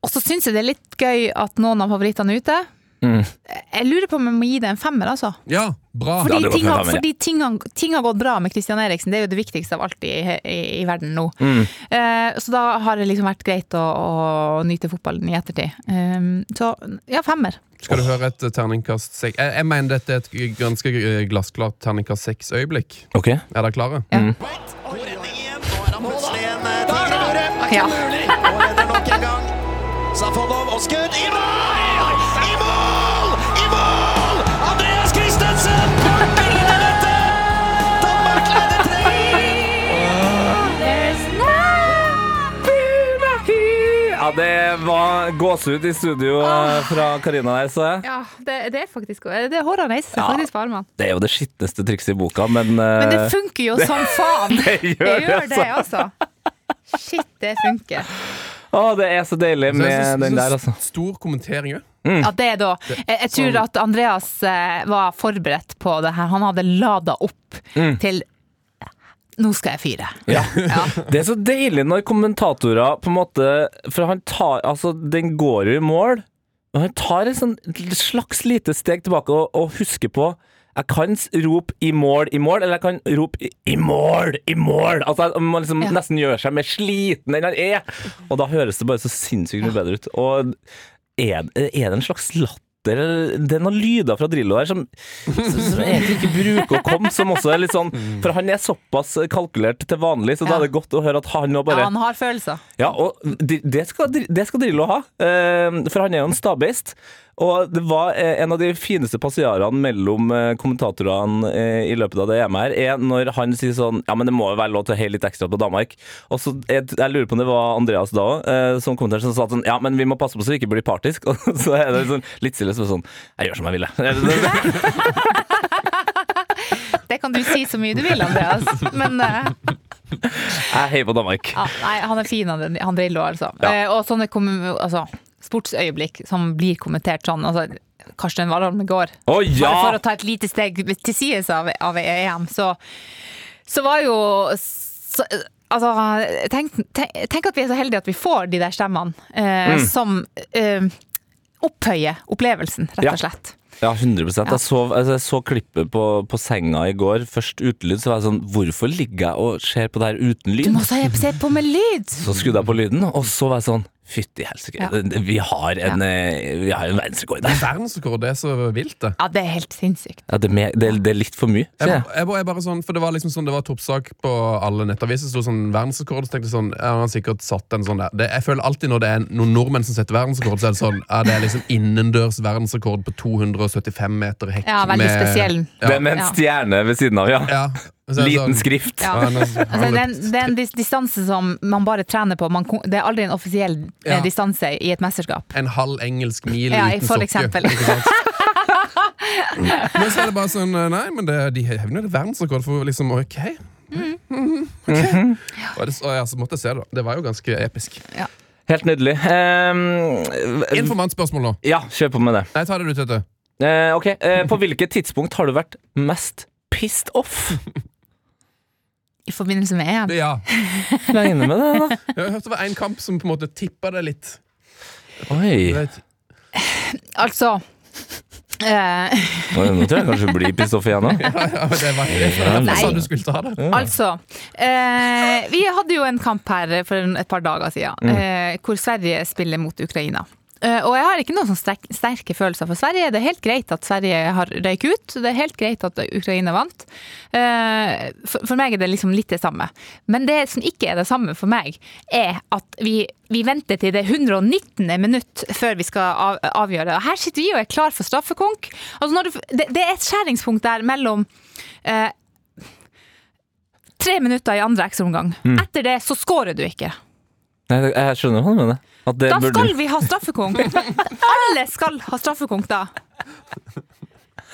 og så syns jeg det er litt gøy at noen av favorittene er ute. Mm. Jeg lurer på om jeg må gi det en femmer, altså. Ja, bra. Fordi, ja, ting, har, femmer, ja. fordi ting, har, ting har gått bra med Christian Eriksen. Det er jo det viktigste av alt i, i, i verden nå. Mm. Eh, så da har det liksom vært greit å, å nyte fotballen i ettertid. Um, så ja, femmer. Skal du høre et eh, terningkast seks? Jeg, jeg mener dette er et ganske eh, glassklart terningkast seks-øyeblikk. Okay. Er dere klare? Ja. Tidligere. Ja. Og redder nok en gang. Safonov og skudd i mål! Ja, det var gåsehud i studio eh, fra Karina der, så jeg. Ja, det, det er faktisk Det er seg Ja. faktisk på armene. Det er jo det skitneste trikset i boka, men, eh, Men det funker jo som faen! det gjør Det gjør det, det, altså. Shit, det funker. Å, det er så deilig Så det med så- den der, altså. Stor kommentering òg. Ja, det da. Jeg, jeg tror at Andreas eh, var forberedt på det her. Han hadde lada opp til Nå skal jeg fyre. Ja. Det er så deilig når kommentatorer på en måte For han tar Altså, den går jo i mål, og han tar sånn slags lite steg tilbake og, og husker på jeg kan rope 'i mål', 'i mål', eller jeg kan rope i mål', 'i mål'. Altså, Man liksom Ja. nesten gjør seg mer sliten enn han er. Og da høres det bare så sinnssykt mye bedre ut. Og er, er det en slags latter eller- Det er noen lyder fra Drillo her som, som, egentlig ikke bruker å komme, som også er litt sånn For han er såpass kalkulert til vanlig, så da er det godt å høre at han nå bare Ja, han har følelser. ja, og det skal, det skal Drillo ha, eh, for han er jo en stabbeist. Og det var eh, en av de fineste passiarene mellom eh, kommentatorene eh, i løpet av det EM her, er når han sier sånn Ja, men det må jo være lov til å heie litt ekstra på Danmark. Og så jeg, jeg lurer på om det var Andreas da òg, som kommenterte, som sa sånn Ja, men vi må passe på så vi ikke blir partisk. Og så er det sånn, litt stille så sånn Jeg gjør som jeg ville. Det kan du si så mye du vil, Andreas. Men uh... Jeg heier på Danmark. ja, nei, han er fin, han, Drillo, altså. Ja. Eh, og sånne kom, altså, sportsøyeblikk som blir kommentert sånn. Altså, Karsten Warholm i går. Bare ja! for å ta et lite steg til sides av, av EM, så så var jo så, Altså, tenk, tenk, tenk at vi er så heldige at vi får de der stemmene eh, som eh, opphøyer opplevelsen, rett og slett. Ja, 100 Jeg så, altså, jeg så klippet på, på senga i går. Først uten lyd, så var jeg sånn Hvorfor ligger jeg og ser på det her uten lyd? Du må se på med lyd! Så skrudde jeg på lyden, og så var jeg sånn Fytti helsike, Ja. vi har en, ja. vi har en verdensrekord der. Verdensrekord, det er så vilt, det. Ja, det er helt sinnssykt. Ja, det, er mer, det, er- det er litt for mye. Jeg, jeg. jeg, jeg bare sånn, for Det var liksom sånn, det var toppsak på alle nettaviser. Sto sånn verdensrekord. Så tenkte jeg sånn, ja, han har sikkert satt en sånn der det, Jeg føler alltid når det er noen nordmenn som setter verdensrekord, så er det sånn ja, det er liksom innendørs verdensrekord på 275 meter hekk. Ja, veldig med- spesiell. Ja. Det med en stjerne ved siden av, ja. Ja. Liten sånn- skrift. Ja. Ja, Altså, det, er en, det er en distanse som man bare trener på. Man, det er aldri en offisiell eh, Ja. distanse i et mesterskap. En halv engelsk mil Ja, uten for sokker. Men så er det bare sånn Nei, men det, de hevner det verdensrekord for liksom Ok. Mm. Mhm, ok. Og, det, og ja, så måtte jeg se det. Det var jo ganske episk. Helt nydelig. Um, Informantspørsmål nå. ja, kjør på med det. Nei, ta det du, Tete. Uh, ok, uh, På hvilket tidspunkt har du vært mest pissed off? I forbindelse med EM. Ja. Regne med det, da. Jeg hørte det var en kamp som på en måte tippa det litt. Oi. Altså eh, Nå tror jeg kanskje bli blir pissed igjen nå. Ja, ja, det var det Nei. du skulle ta det. Altså eh, Vi hadde jo en kamp her for et par dager siden eh, hvor Sverige spiller mot Ukraina. Eh, og jeg har ikke noen sånn sterk, sterke følelser for Sverige. Det er helt greit at Sverige har røyk ut. Det er helt greit at Ukraina vant. Eh, for, meg er det liksom litt det samme. Men det som ikke er det samme for meg, er at vi, vi venter til det 119. minutt før vi skal av, avgjøre. Og her sitter vi og er klar for straffekonk. Altså når du, det, det er et skjæringspunkt der mellom eh, tre minutter i andre ekstraomgang. Etter det så scorer du ikke. Nei, jeg skjønner hva du mener. At det Da burde- skal vi ha straffekonk! Alle skal ha straffekonk da.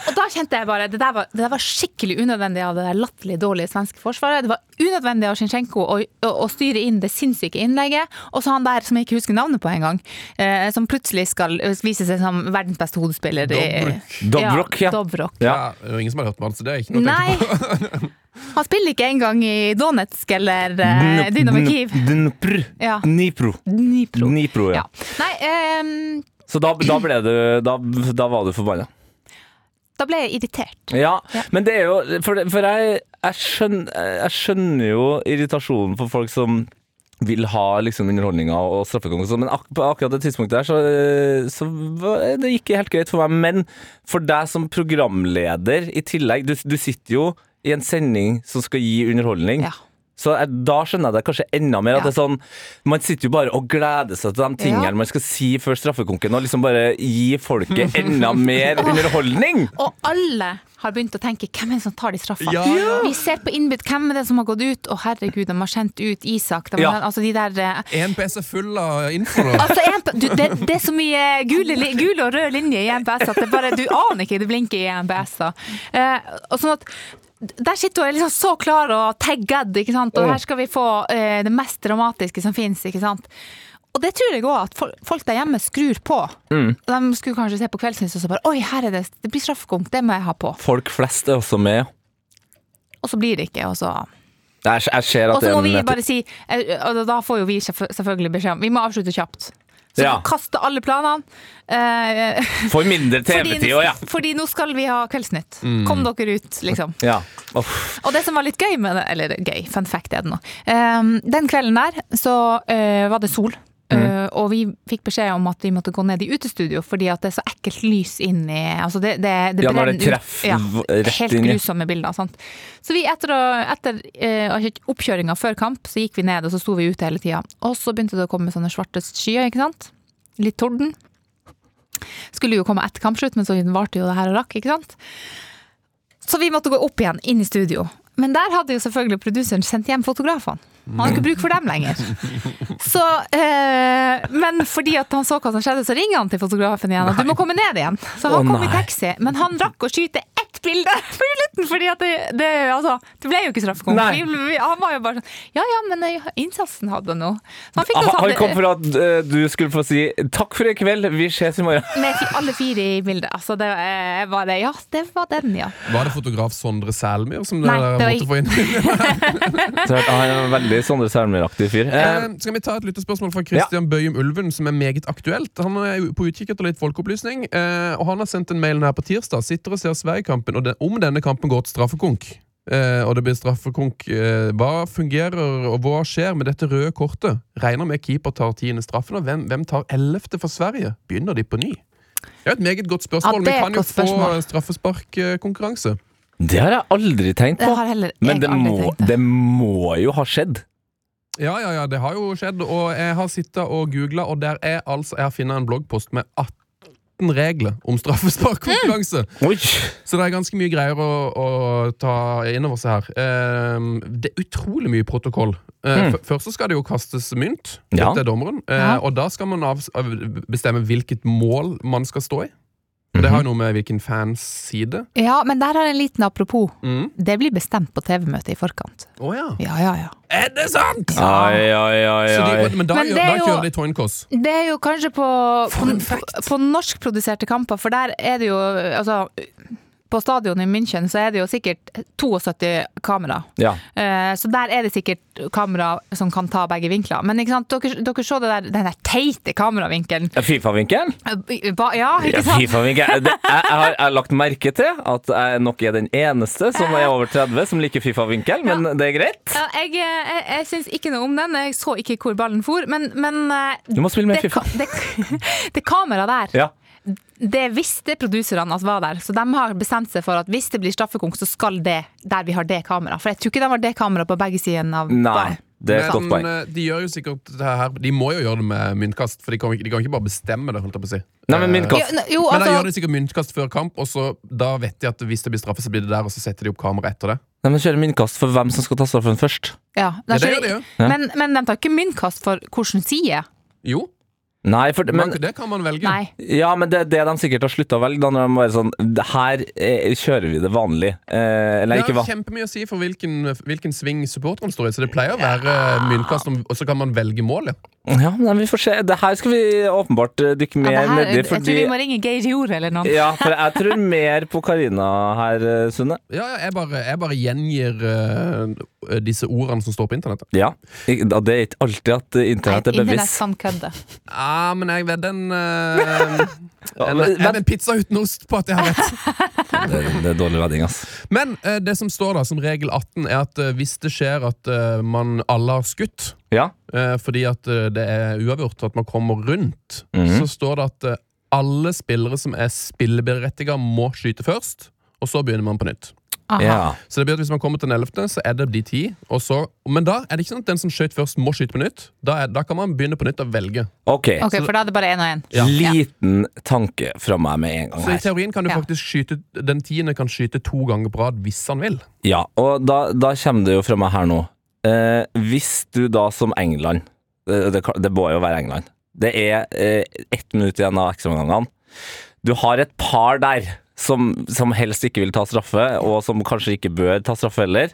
Og da kjente jeg bare Det der var, det der var skikkelig unødvendig av det der latterlig dårlige svenske forsvaret. Det var unødvendig av Zinchenko å, å, å styre inn det sinnssyke innlegget. Og så han der som jeg ikke husker navnet på engang, eh, som plutselig skal vise seg som verdens beste hodespiller. i- Dobrok, ja. Dobrok. Ja. Ja, ingen som har hørt om han, så det er ikke noe å tenke på. Han spiller ikke engang i Donetsk eller eh, Dynamo Kiev. Dnipro. Ja. Dnipro. Dnipro. Dnipro, ja. Ja. Nei, um... Så da, da ble du Da, da var du forbanna. Da ble jeg irritert. Ja, Ja. men det er jo For, for jeg, jeg, skjønner, jeg skjønner jo irritasjonen for folk som vil ha liksom underholdninga og straffekonk og sånn, men ak på akkurat det tidspunktet der, så, så det gikk helt greit for meg. Men for deg som programleder i tillegg, du, du sitter jo i en sending som skal gi underholdning. Ja. Så jeg, da skjønner jeg det kanskje enda mer. At det er sånn, Man sitter jo bare og gleder seg til de tingene Ja. man skal si før straffekonken, og liksom bare gi folket enda mer underholdning. Og alle har begynt å tenke hvem er det som tar de straffene? Ja, ja. Vi ser på innbytt hvem er det som har gått ut, Å herregud, de har sendt ut Isak. De Ja. altså de der eh, En er full av info. Altså, en, du, det, det er så mye gule, gule og røde linjer i EMPS at det bare, du aner ikke det blinker i EMPS. Da. Eh, og sånn at der sitter hun liksom så klar og tagged, ikke sant? og her skal vi få eh, det mest dramatiske som fins. Og det tror jeg òg at folk, der hjemme skrur på. De skulle kanskje se på Kveldsnytt og så bare Oi, her er det, det blir straffekonk, det må jeg ha på. Folk flest er også med. Og så blir det ikke, og så Jeg, jeg ser Og så må vi bare si eh, Og da får jo vi selvfølgelig beskjed om Vi må avslutte kjapt. Så Ja. kaste alle planene. Eh, For mindre TV-tid òg, ja. fordi nå skal vi ha Kveldsnytt. Kom dere ut, liksom. ja. Og det som var litt gøy med det, eller gøy, fun fact er det nå. Eh, den kvelden der så eh, var det sol. Eh, og vi fikk beskjed om at vi måtte gå ned i utestudio fordi at det er så ekkelt lys inn i altså det, det, det Ja, når det treffer ja, Helt inn grusomme bilder. Sant? Så vi etter, etter eh, oppkjøringa før kamp, så gikk vi ned og så sto vi ute hele tida. Og så begynte det å komme sånne svarte skyer, ikke sant. Litt torden. Skulle jo komme etter kampslutt, men så varte jo det her og rakk, ikke sant. Så vi måtte gå opp igjen, inn i studio. Men der hadde jo selvfølgelig produseren sendt hjem fotografene. Han hadde ikke bruk for dem lenger. Så, eh, men fordi at han så hva som skjedde, så ringer han til fotografen igjen. Og du må komme ned igjen. Så han kom i taxi. Men han rakk å skyte bilde på slutten, fordi at det, det, altså, det ble jo ikke straffekonk. Han var jo bare sånn Ja ja, men eh, innsatsen hadde noe. Så han fikk Han han kom for at uh, du skulle få si takk for i kveld, vi ses i morgen. med alle fire i bildet. Altså, det uh, var det. Ja, det var den, ja. Var det fotograf Sondre Selmyr som Nei, dere det var måtte få inn? Så Han er en veldig Sondre Sælmyr-aktig fyr. Eh, skal vi ta et lyttespørsmål fra Christian Bøyum Ulven, som er meget aktuelt? Han er på utkikk etter litt folkeopplysning, eh, og han har sendt en mail her på tirsdag. Sitter og ser Sverigekampen, og det, om denne kampen går til straffekonk. Eh, og det blir straffekonk. Eh, hva fungerer, og hva skjer med dette røde kortet? Regner med keeper tar tiende straffen, og hvem, hvem tar ellevte for Sverige? Begynner de på ny? Det er et meget godt spørsmål. Ja, Vi kan jo spørsmål. få straffesparkkonkurranse. det har jeg aldri tenkt Det på. har heller Men det aldri må, tenkt. det. det må jo ha skjedd. Ja, ja, ja, det har jo skjedd. Og jeg har sittet og googla, og der er altså Jeg har funnet en bloggpost med 18 regler om straffesparkkonkurranse. Mm. Så det er ganske mye greier å, å ta inn over seg her. Ehm, det er utrolig mye protokoll. Eh, Mm. Først så skal det jo kastes mynt Ja. til dommeren, eh, og da skal man bestemme hvilket mål man skal stå i. Og Det har jo noe med hvilken fans side. Ja, men der har jeg en liten apropos. Mm. Det blir bestemt på TV-møtet i forkant. Å ja. Ja, ja, ja. Er det sant?! Ai, ai, ai, Så ai. de, men da, Men gjør, det er da jo- kjører de Toinkos. Det er jo kanskje på, For en på, fact. på norskproduserte kamper, for der er det jo Altså, på stadion i München så er det jo sikkert 72 kamera. Ja. Eh, Så der er det sikkert kamera som kan ta begge vinkler. Men ikke sant, dere, dere så det der, den der teite kameravinkelen. Fifa-vinkelen? Eh, Ja, Ja, ikke sant? FIFA-vinkelen. Jeg, har, jeg har lagt merke til at jeg nok er den eneste som er over 30 som liker Fifa-vinkel, men det er greit. Ja, jeg jeg, jeg syns ikke noe om den. Jeg så ikke hvor ballen for, men, men eh, Du må spille mer FIFA. Det, det, det kameraet der Ja. Det visste produserne at var der, så de har bestemt seg for at hvis det blir straffekonk, så skal det der vi har det kameraet. For jeg tror ikke de har det kameraet på begge sider av Nei, det er et godt poeng. eh, de gjør jo sikkert det her De må jo gjøre det med myntkast, for de kan, ikke- de kan ikke bare bestemme det. holdt jeg på å si Nei, men Eh, myntkast- Jo, jo, altså, Men da gjør de sikkert myntkast før kamp, og så da vet de at hvis det blir straffe, så blir det der, og så setter de opp kamera etter det. Nei, men Kjører myntkast for hvem som skal ta straffen først. ja, Ja, det det gjør de jo. Ja. men, men de tar ikke myntkast for hvilken side. Jo, Nei, for, men, men, det kan man velge. Nei. ja, men det det de sikkert har slutta å velge. Da, når de bare sånn Her eh, kjører vi det vanlig. Eh, eller Det ikke har hva? kjempemye å si for hvilken, hvilken sving supporterne står i, så det pleier å være myntkast, og så kan man velge mål. Ja. Men vi får se. Det her skal vi åpenbart eh, dykke mer ja, nedi, jeg tror vi må ringe Geir Jord eller noen. Ja, for jeg tror mer på Karina her, eh, Sunne. Ja, ja, jeg, bare, jeg bare gjengir uh, disse ordene som står på internettet. Ja. Det er ikke alltid at internett er Internett bevisst. kan kødde. Ja, men jeg vet den uh, en, en, pizza uten ost på at jeg har rett. Det, det er dårlig vedding, ass. Men uh, det som står da som regel 18, er at hvis det skjer at man alle har skutt, Ja. eh, fordi at eh, det er uavgjort, at man kommer rundt, Mhm. så står det at eh, alle spillere som er spilleberettiga, må skyte først, og så begynner man på nytt. Ja. Så det betyr at hvis man kommer til den 11., så er det de ti. Og så, men da er det ikke sånn at den som skøyt først, må skyte på nytt. Da, er, da kan man begynne på nytt og velge. Ok. Ok, for da er det bare én og én. Ja. Liten tanke fra meg med en gang Så i teorien kan du Ja. faktisk skyte Den tiende kan skyte to ganger på rad hvis han vil. Ja, og da, da kommer det jo fra meg her nå. Eh, hvis du da som England Det, det, det må jo være England. Det er eh, ett minutt igjen av ekstraomgangene. Du har et par der som, som helst ikke vil ta straffe, og som kanskje ikke bør ta straffe heller.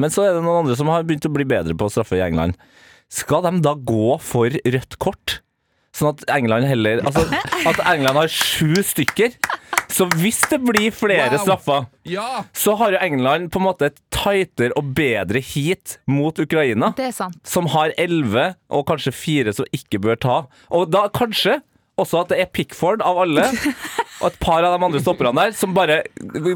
Men så er det noen andre som har begynt å bli bedre på å straffe i England. Skal de da gå for rødt kort? Sånn at England heller Altså, at England har sju stykker. Så hvis det blir flere Wow. straffer Ja! så har jo England på en måte et tightere og bedre heat mot Ukraina, Det er sant. som har elleve og kanskje fire som ikke bør ta. Og da kanskje også at det er Pickford av alle, og et par av de andre stopperne der, som bare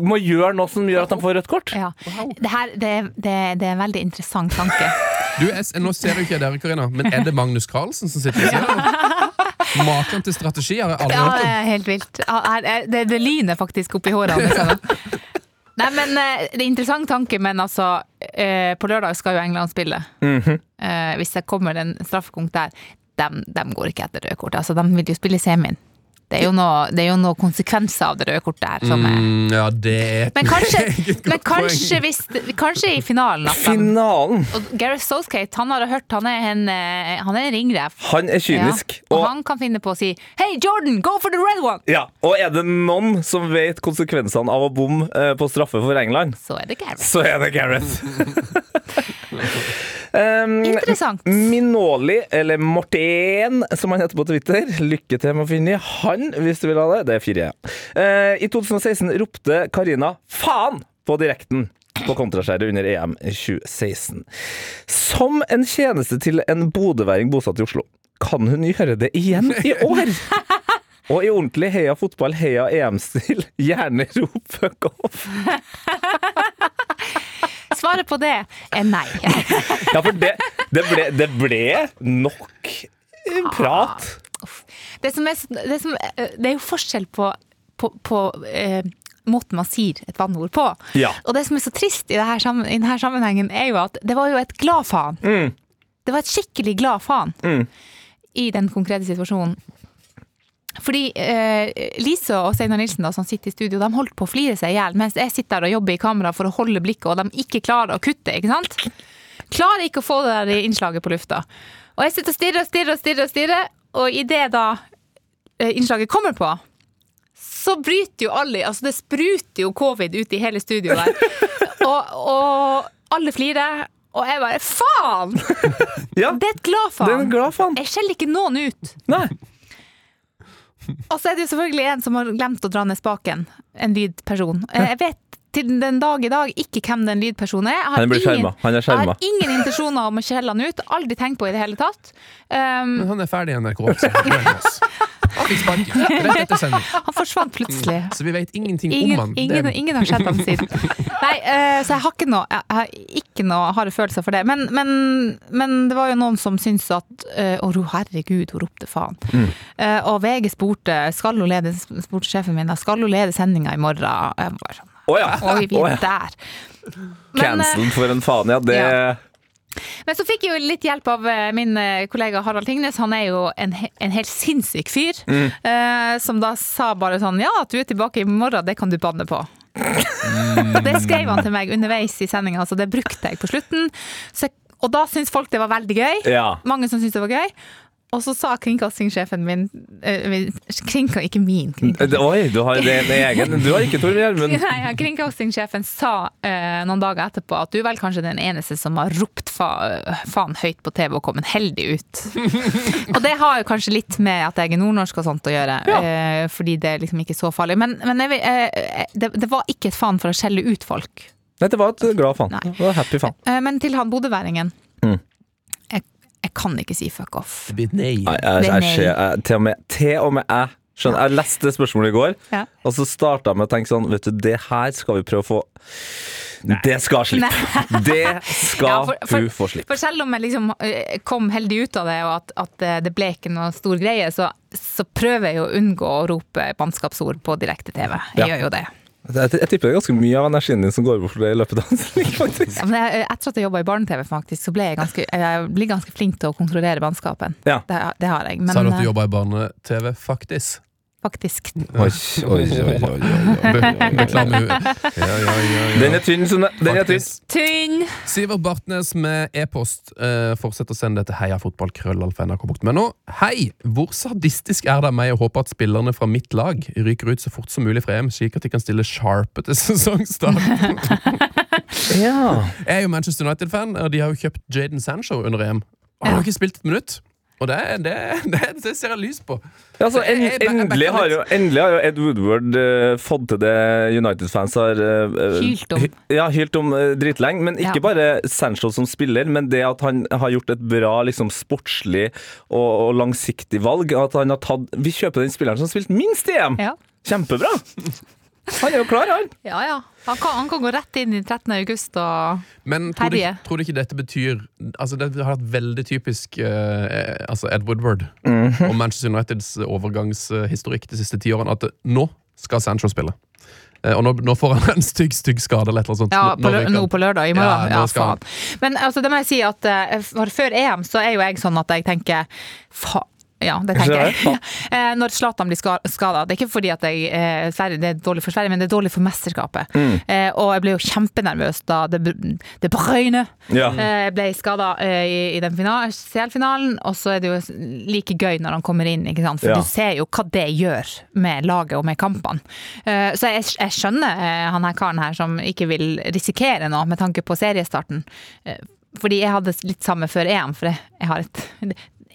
må gjøre noe som gjør at de får rødt kort. Ja. Det, her, det, det, det er en veldig interessant tanke. Du, jeg, nå ser du ikke dere, Karina, men er det Magnus Carlsen som sitter ved siden av? Maken til strategi har jeg aldri Ja, det er helt vilt. Det, det lyner faktisk oppi håret hans. altså. Nei, men eh, Det er interessant tanke, men altså eh, På lørdag skal jo England spille. Eh, hvis det kommer en straffekonk der, de, går ikke etter røde kort. Altså, de vil jo spille semien. Det er jo noe, det er jo noe konsekvenser av det røde kortet her. Som er. Mm, ja, det er et Men kanskje, men kanskje, hvis, kanskje i finalen Finalen! og Gareth Southgate han har hørt han er en, eh, han er en ringrev. Han er kynisk. Ja, og, og han kan finne på å si Hei, Jordan, go for the red one! Ja, og er det noen som vet konsekvensene av å bomme eh, på straffe for England, Så er det Gareth. så er det Gareth. um, Interessant. Minoli, eller Morten, som han heter på Twitter. Lykke til med å finne han, hvis du vil ha det. Det er fire, ja. Uh, I 2016 ropte Karina 'faen' på direkten på kontraskjæret under EM 2016. Som en tjeneste til en bodøværing bosatt i Oslo. Kan hun gjøre det igjen i år? Og i ordentlig heia fotball, heia EM-stil, gjerne rop fuck off. Svaret på det er nei. Ja, for det, det, ble, det ble nok prat. Det, som er, det, som, eh, det er jo forskjell på, på, på eh, måten man sier et banneord på. Ja. Og det som er så trist i, det i denne sammenhengen, er jo at det var jo et glad faen. Mm. Det var et skikkelig glad faen i den konkrete situasjonen. Fordi eh, Lise og Steinar Nilsen da, som sitter i studio, de holdt på å flire seg i hjel mens jeg sitter der og jobber i kamera for å holde blikket, og de ikke klarer å kutte. ikke sant? Klarer ikke å få det der innslaget på lufta. Og jeg sitter og stirrer og stirrer og stirrer, og stirrer, og idet da eh, innslaget kommer på, så bryter jo alle Altså, det spruter jo covid ut i hele studioet der. Og, og alle flirer, og jeg bare faen! Ja, Det er et glad faen. Jeg skjeller ikke noen ut. Nei. Og så er det jo selvfølgelig en som har glemt å dra ned spaken. En lydperson. Jeg vet til den dag i dag ikke hvem den lydpersonen er. Jeg har Han blir ingen- skjerma. Han er Jeg har ingen intensjoner om å skjelle han ut. Aldri tenkt på i det hele tatt. Um, Men han er ferdig i NRK. Så glem oss. Han fikk sparken rett etter sending. han forsvant plutselig. Så vi vet ingenting Ingen, om han. ingen, Det- ingen har sett ham siden. Nei, uh, så jeg har ikke noe, jeg har ikke noe harde følelser for det. Men, men, men det var jo noen som syntes at eh, Å, herregud, hun ropte faen. Mm. Uh, og VG spurte skal hun lede spurte sjefen min skal hun lede sendinga i morgen. Jeg bare sånn, Å ja. Oi, vi er ja. der. Cancelled for en faen, ja. Det Ja. Men så fikk jeg jo litt hjelp av eh, min eh, kollega Harald Tingnes. Han er jo en, en helt sinnssyk fyr. Mm. eh, som da sa bare sånn Ja, at du er tilbake i morgen, det kan du banne på. Mm. det skrev han til meg underveis i sendinga, så det brukte jeg på slutten. Så, og da syntes folk det var veldig gøy. Ja. Mange som syntes det var gøy. Og så sa kringkastingssjefen min eh, kringka, Ikke min kringkasting. Oi, du har det en egen Du har ikke Tor Gjermund. Nei, ja, Kringkastingssjefen sa eh, noen dager etterpå at du er vel kanskje den eneste som har ropt fa faen høyt på TV og kommet heldig ut. og det har jo kanskje litt med at jeg er nordnorsk og sånt å gjøre, eh, fordi det er liksom ikke så farlig. Men, men jeg, eh, det, det var ikke et faen for å skjelle ut folk. Nei, det var et glad faen. Det var happy faen. Eh, men til han bodøværingen. Jeg, kan ikke si fuck off. Nei. Nei, er nei. til, og med, til og med jeg skjønner, Jeg leste spørsmålet i går, Ja. og så starta jeg med å tenke sånn Vet du, det her skal vi prøve å få Det skal slippe. Det skal Ja, for- for- hun få slippe. For selv om jeg liksom eh, kom heldig ut av det, og at, at eh, det ble ikke noe stor greie, så, så prøver jeg å unngå å rope bannskapsord på direkte-TV. Jeg Ja. gjør jo det. Jeg, jeg tipper det er ganske mye av energien din som går bort for det i løpet av en sending, faktisk. Ja, men jeg, etter at jeg jobba i barne-TV, faktisk, så ble jeg ganske, jeg ble ganske flink til å kontrollere vannskapen. Ja. Det, det har jeg. Men Sa du at du eh, jobba i barne-TV, faktisk? Faktisk Oi, oi, oi, oi. Den er tynn, Sunne. Den er tynn. Tynn! Sivert Bartnes med e-post. Eh, fortsett å sende det til heiafotballkrøllalfa.nrk.no. Hei! Hvor sadistisk er det av meg å håpe at spillerne fra mitt lag ryker ut så fort som mulig fra EM, slik at de kan stille sharpe til sesongstart? Ja. Jeg er jo Manchester United-fan, og de har jo kjøpt Jaden Sancho under EM. Han har ikke spilt et minutt. Og det, det, det, det ser jeg lys på. Altså, en, Jeg- jeg- jeg endelig, har jo, endelig har jo Ed Woodward uh, fått til det United-fans har uh, Hylt om. hy- Ja, hylt om uh, dritlenge. Men ikke Ja. bare Sancho som spiller, men det at han har gjort et bra liksom, sportslig og, og langsiktig valg. At han har tatt Vi kjøper den spilleren som har spilt minst i EM! Ja. Kjempebra! Han er jo klar, han. ja, ja. Han kan, han kan gå rett inn i 13. august og Men tror du, Herje. tror du ikke dette betyr Altså Det har vært veldig typisk eh, altså Ed Woodward Mhm. og Manchester Uniteds overgangshistorikk de siste ti årene, at nå skal Sancho spille. Eh, og nå, nå får han en stygg stygg skade eller et eller annet sånt. Ja, Nå- på, nå lø- ryker nå på lørdag. I morgen. Ja, nå skal han. faen. Men altså, det må jeg si at eh, for før EM så er jo jeg sånn at jeg tenker fa Ja, det tenker jeg. Eh, Når Zlatan blir skada. Det er ikke fordi jeg, eh, det er dårlig for Sverige, men det er dårlig for mesterskapet. Mm. Eh, Og jeg ble jo kjempenervøs da det, det Bruyne Ja. ble skada i, i den CL-finalen. Og så er det jo like gøy når han kommer inn, for Ja. du ser jo hva det gjør med laget og med kampene. Så jeg, jeg skjønner han her karen her som ikke vil risikere noe med tanke på seriestarten. Fordi jeg hadde litt samme før EM, for jeg jeg har et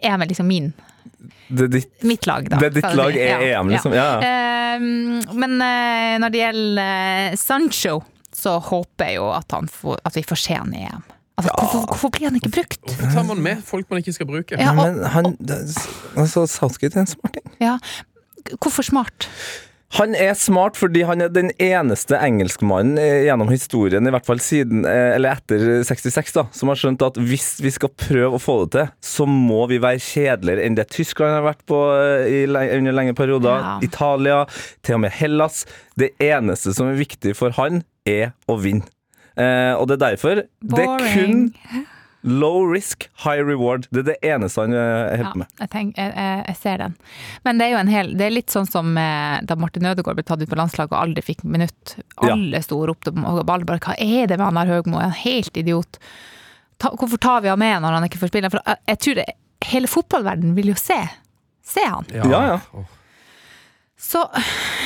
EM er liksom min Det er ditt Mitt lag, da. Det er ditt lag er er EM, liksom. Ja, ja. Uh, men uh, når det gjelder eh, Sancho, så håper jeg jo at, han får, at vi får se han i EM. Altså, hvorfor, hvorfor blir han ikke brukt? Hvorfor tar man med folk man ikke skal bruke? Ja, og, Men han det- altså, Southgate er en smarting. ja. Hvorfor smart? Han er smart fordi han er den eneste engelskmannen eh, gjennom historien, i hvert fall siden, eh, eller etter 66, da, som har skjønt at hvis vi skal prøve å få det til, så må vi være kjedeligere enn det Tyskland har vært på eh, i, under lenge perioder. Ja. Italia, til og med Hellas. Det eneste som er viktig for han, er å vinne. Eh, og det er derfor det er kun Boring. low risk, high reward. Det er det eneste han eh, Ja, holder på med. jeg, tenker, jeg, jeg, ser den. Men det er jo en hel Det er litt sånn som eh, da Martin Ødegaard ble tatt ut på landslaget og aldri fikk minutt. Ja. Alle sto og ropte på alle bare Hva er det med han der Høgmo? Er han helt idiot? Ta, hvorfor tar vi han med når han ikke får spille? For jeg, jeg tror det, hele fotballverdenen vil jo se. Se han. Ja, ja. Åh. Så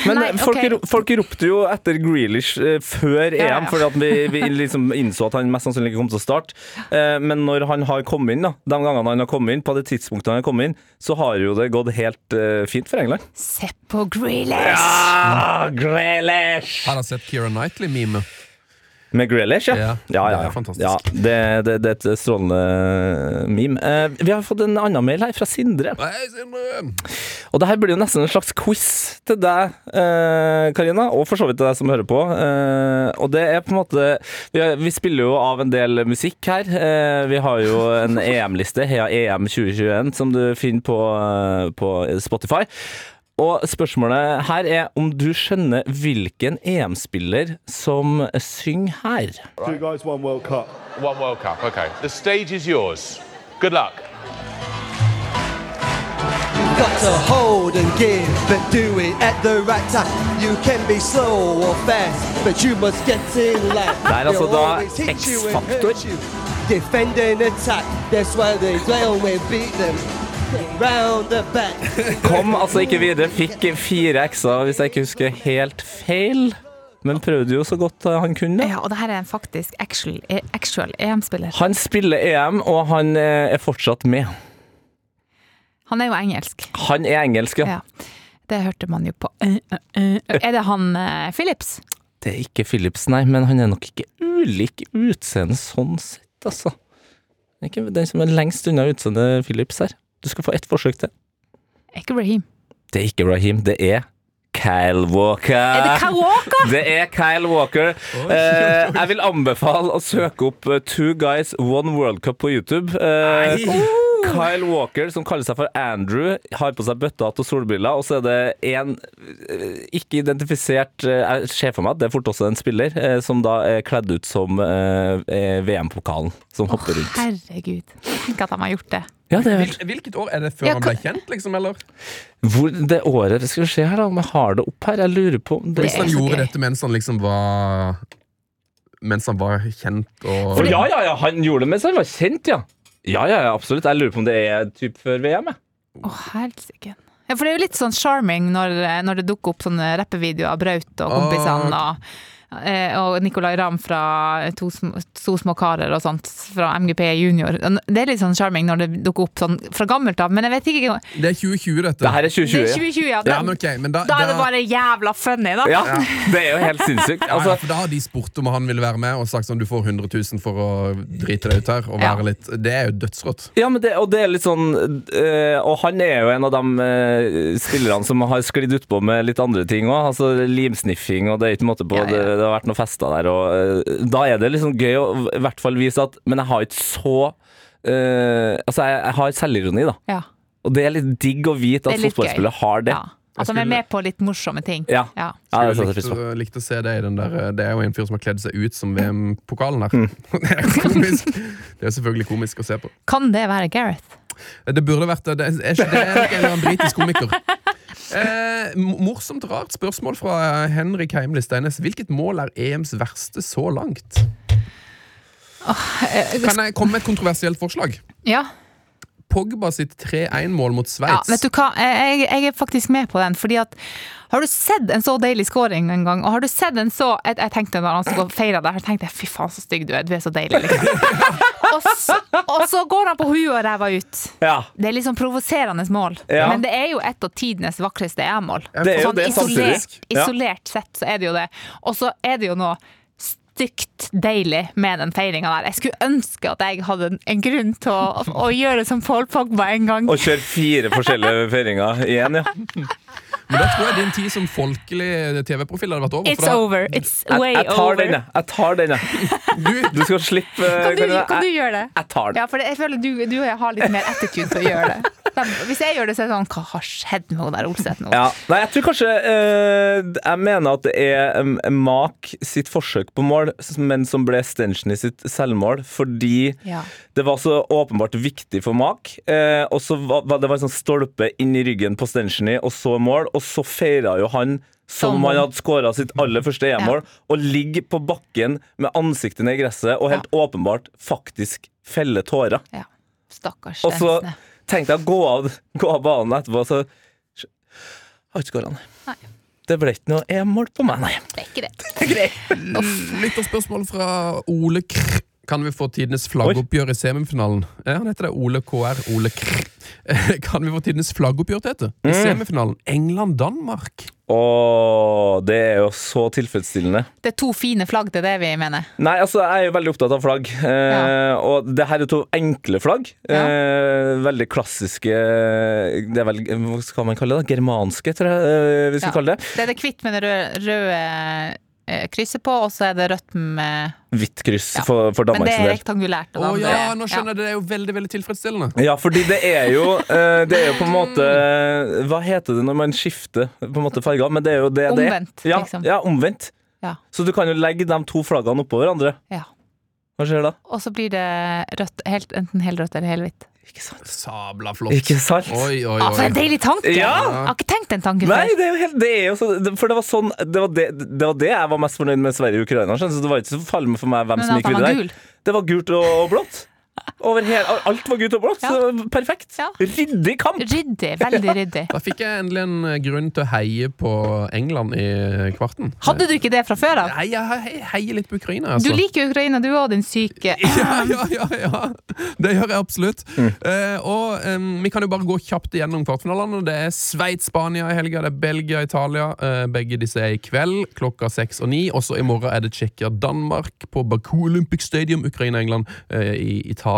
Men Nei, folk, okay. folk ropte jo etter Grealish eh, før Ja, EM, ja. fordi at vi, vi liksom innså at han mest sannsynlig ikke kom til å starte. Eh, men når han har kommet inn, da, de gangene han har kommet inn, på det tidspunktet han har kommet inn, så har jo det gått helt eh, fint for England. se på Grealish! Ja! Grealish! Har sett Keira Knightley-meme? Med Grealish, ja. Ja, ja, ja, det er fantastisk. ja det, det, det er et strålende meme. Eh, vi har fått en annen mail her fra Sindre. Hei, Sindre! Og det her blir jo nesten en slags quiz til deg, eh, Karina, og for så vidt til deg som hører på. Eh, og det er på en måte Vi, har- vi spiller jo av en del musikk her. Eh, vi har jo en EM-liste, Heia EM 2021, som du finner på, eh, på Spotify. Og spørsmålet her er om du skjønner hvilken EM-spiller som synger her. Two guys, one World Cup. One World Cup, okay. The stage is yours. Good luck. got to hold and give, but do it at the right time. You can be slow or fast, but you must get in line. Det er altså They'll da always hit you and X-Factor. hurt you. Defend and attack, that's why they don't we beat them. Round the back. Kom altså ikke videre, fikk fire x-er hvis jeg ikke husker helt feil. Men prøvde jo så godt han kunne. Ja, og det her er en faktisk actual, eh, actual EM-spiller. Han spiller EM, og han eh, er fortsatt med. Han er jo engelsk. Han er engelsk, ja. Ja. Det hørte man jo på eh. Er det han Philips? Phillips? Det er ikke Philips, nei, men han er nok ikke ulik utseende sånn sett, altså. Det er ikke den som er lengst unna utseendet Philips her. Du skal få ett forsøk til. Ikke Raheem. Det er ikke Raheem, det er Kyle Walker. Er det Kyle Walker? Det er Kyle Walker. Eh, jeg vil anbefale å søke opp eh, Two Guys One World Cup på YouTube. Eh, Kyle Walker, som kaller seg for Andrew, har på seg bøttehatt og solbriller, og så er det en eh, ikke identifisert eh, Jeg ser for meg at det er fort også en spiller, eh, som da er kledd ut som VM-pokalen, som hopper rundt. Herregud. Tenk at de har gjort det. Ja, det er Hvil- Hvilket år er det før Ja, han ble kjent, liksom, eller? Hvor det året Skal vi se her, da, om jeg har det opp her. Jeg lurer på om det Hvis han gjorde gøy. dette mens han liksom var Mens han var kjent og For, ja, ja, ja, han gjorde det mens han var kjent. Ja, ja, ja, absolutt. Jeg lurer på om det er typ før VM, jeg. Å, helsike. Ja, for det er jo litt sånn charming når, når det dukker opp sånne rappevideoer av Braut og kompisene og, eh, og Nicolay Ramm fra to, små, to små karer og sånt fra MGP junior. Det er litt sånn charming når det dukker opp sånn fra gammelt av, men jeg vet ikke Det er 2020, dette. Det her er Det 2020. er ja. 2020, ja. Ja, men okay, men da, da er det bare jævla funny, da. Ja, det er jo helt sinnssykt. Altså. ja, for Da har de spurt om han ville være med og sagt sånn du får 100 000 for å drite deg ut her. Og Ja. være litt, Det er jo dødsrått. ja, men det, og det er litt sånn øh, Og han er jo en av de øh, spillerne som har sklidd utpå med litt andre ting òg. Altså limsniffing, og det er ikke måte på. Ja, ja. Det, det har vært noen fester der, og øh, da er det liksom gøy å i hvert fall vise at Men jeg har ikke så øh, Altså, jeg, jeg har selvironi, da. Ja. Og det er litt digg å vite at er fotballspillere har det. Ja. At de er med på litt morsomme ting. Ja. Ja. Skulle likt, å- likt å se det i den der Det er jo en fyr som har kledd seg ut som VM-pokalen her. Mm. det er komisk. Det er selvfølgelig komisk å se på. Kan det være Gareth? Det burde vært det. Er er, det er en britisk komiker. Eh, morsomt rart spørsmål fra Henrik Heimli Steines. Hvilket mål er EMs verste så langt? Kan jeg komme med et kontroversielt forslag? Ja. Pogba sitt 3-1-mål mot ja, vet du hva, jeg, jeg er faktisk med på den. Fordi at Har du sett en så deilig scoring en gang? Og har du sett en så Jeg, jeg tenkte når han skulle feire der, jeg tenkte jeg fy faen så stygg du er. Du er så deilig, liksom. og, så, og så går han på huet og ræva ut. Ja. Det er sånn provoserende mål. Ja. Men det er jo et av tidenes vakreste EM-mål. Sånn isolert, isolert sett så er det jo det. Og så er det jo noe stygt deilig med den feiringa der. Jeg skulle ønske at jeg hadde en- grunn til å, å gjøre som Paul Pogba en gang. Og kjøre fire forskjellige feiringer igjen, ja. Men da tror jeg din tid som folkelig TV-profil hadde vært over. It's da- over. It's Jeg, way jeg tar over. Denne. jeg. Jeg tar denne. Du, Du skal slippe Kan du, kan du gjøre det? jeg tar den. Ja, for jeg føler du, du har litt mer attitude til å gjøre det. Hvis jeg gjør det, så er det sånn Hva har skjedd med hun der Olseth nå? Ja. Nei, jeg tror kanskje eh, Jeg mener at det er um, Mak sitt forsøk på mål, men som ble Stenchny sitt selvmål, fordi Ja. det var så åpenbart viktig for Mak. Eh, og så var, var det var en sånn stolpe inn i ryggen på Stenchny, og så mål, og så feira jo han som Som om han hadde skåra sitt aller første EM-mål, og ligger på bakken med ansiktet ned i gresset og helt åpenbart faktisk feller tårer. ja. Stakkars Og så tenkte jeg å gå av, gå av banen etterpå, så har ikke skåra, nei. Det ble ikke noe EM-mål på meg, nei. Det er ikke det. Litt og spørsmål fra Ole Krr. Kan vi få tidenes flaggoppgjør i semifinalen? Ja, han heter det Ole KR. Ole Krr. Kan vi få tidenes flaggoppgjør, Tete? I semifinalen. England-Danmark. Åh, det er jo så tilfredsstillende. Det er to fine flagg, det er det vi mener. Nei, altså, jeg er jo veldig opptatt av flagg. Eh, Ja. Og det her er to enkle flagg. Ja. Eh, veldig klassiske Det er vel Hva skal man kalle det? da? Germanske, tror jeg eh, vi skal Ja. kalle det. Det er det hvitt med det røde, røde krysset på, og så er det rødt med Hvitt kryss Ja. for, for Men det er rektangulært. Å oh, ja, nå skjønner jeg. Det er jo veldig veldig tilfredsstillende. Ja, fordi det er jo eh, Det er jo på en måte Hva heter det når man skifter på en måte farger? Men det er jo det det er. Omvendt, Ja, liksom. ja, omvendt. Ja. Så du kan jo legge de to flaggene oppå hverandre. Ja. Hva skjer da? Og så blir det rødt, helt, enten helrødt eller helhvitt. Ikke sant? Sabla flott. Ikke sant? Oi, oi, Ah, for oi. en deilig tanke! Ja. Jeg har ikke tenkt den tanken Nei, det er jo helt Det er jo så For det var sånn Det var det, det, var det jeg var mest fornøyd med Sverige og Ukraina. Så det var ikke så farlig for meg hvem Men som gikk videre. gul. Det var gult og, og blått. Over hele, alt var gutt og blått. Ja. Perfekt. Ja. Ryddig kamp. Ryddig. Veldig ryddig. Da fikk jeg endelig en eh, grunn til å heie på England i kvarten. Hadde du ikke det fra før av? Nei, jeg heier litt på Ukraina, Du altså. liker Ukraina, du òg, din syke Ja, ja, ja, ja. Det gjør jeg absolutt. Mm. Eh, og em, vi kan jo bare gå kjapt igjennom kvartfinalene. Det er Sveits-Spania i helga, det er Belgia-Italia. Eh, begge disse er i kveld klokka seks og ni. Også i morgen er det Tsjekkia-Danmark på Baku Olympic Stadium. Ukraina-England eh, i Italia.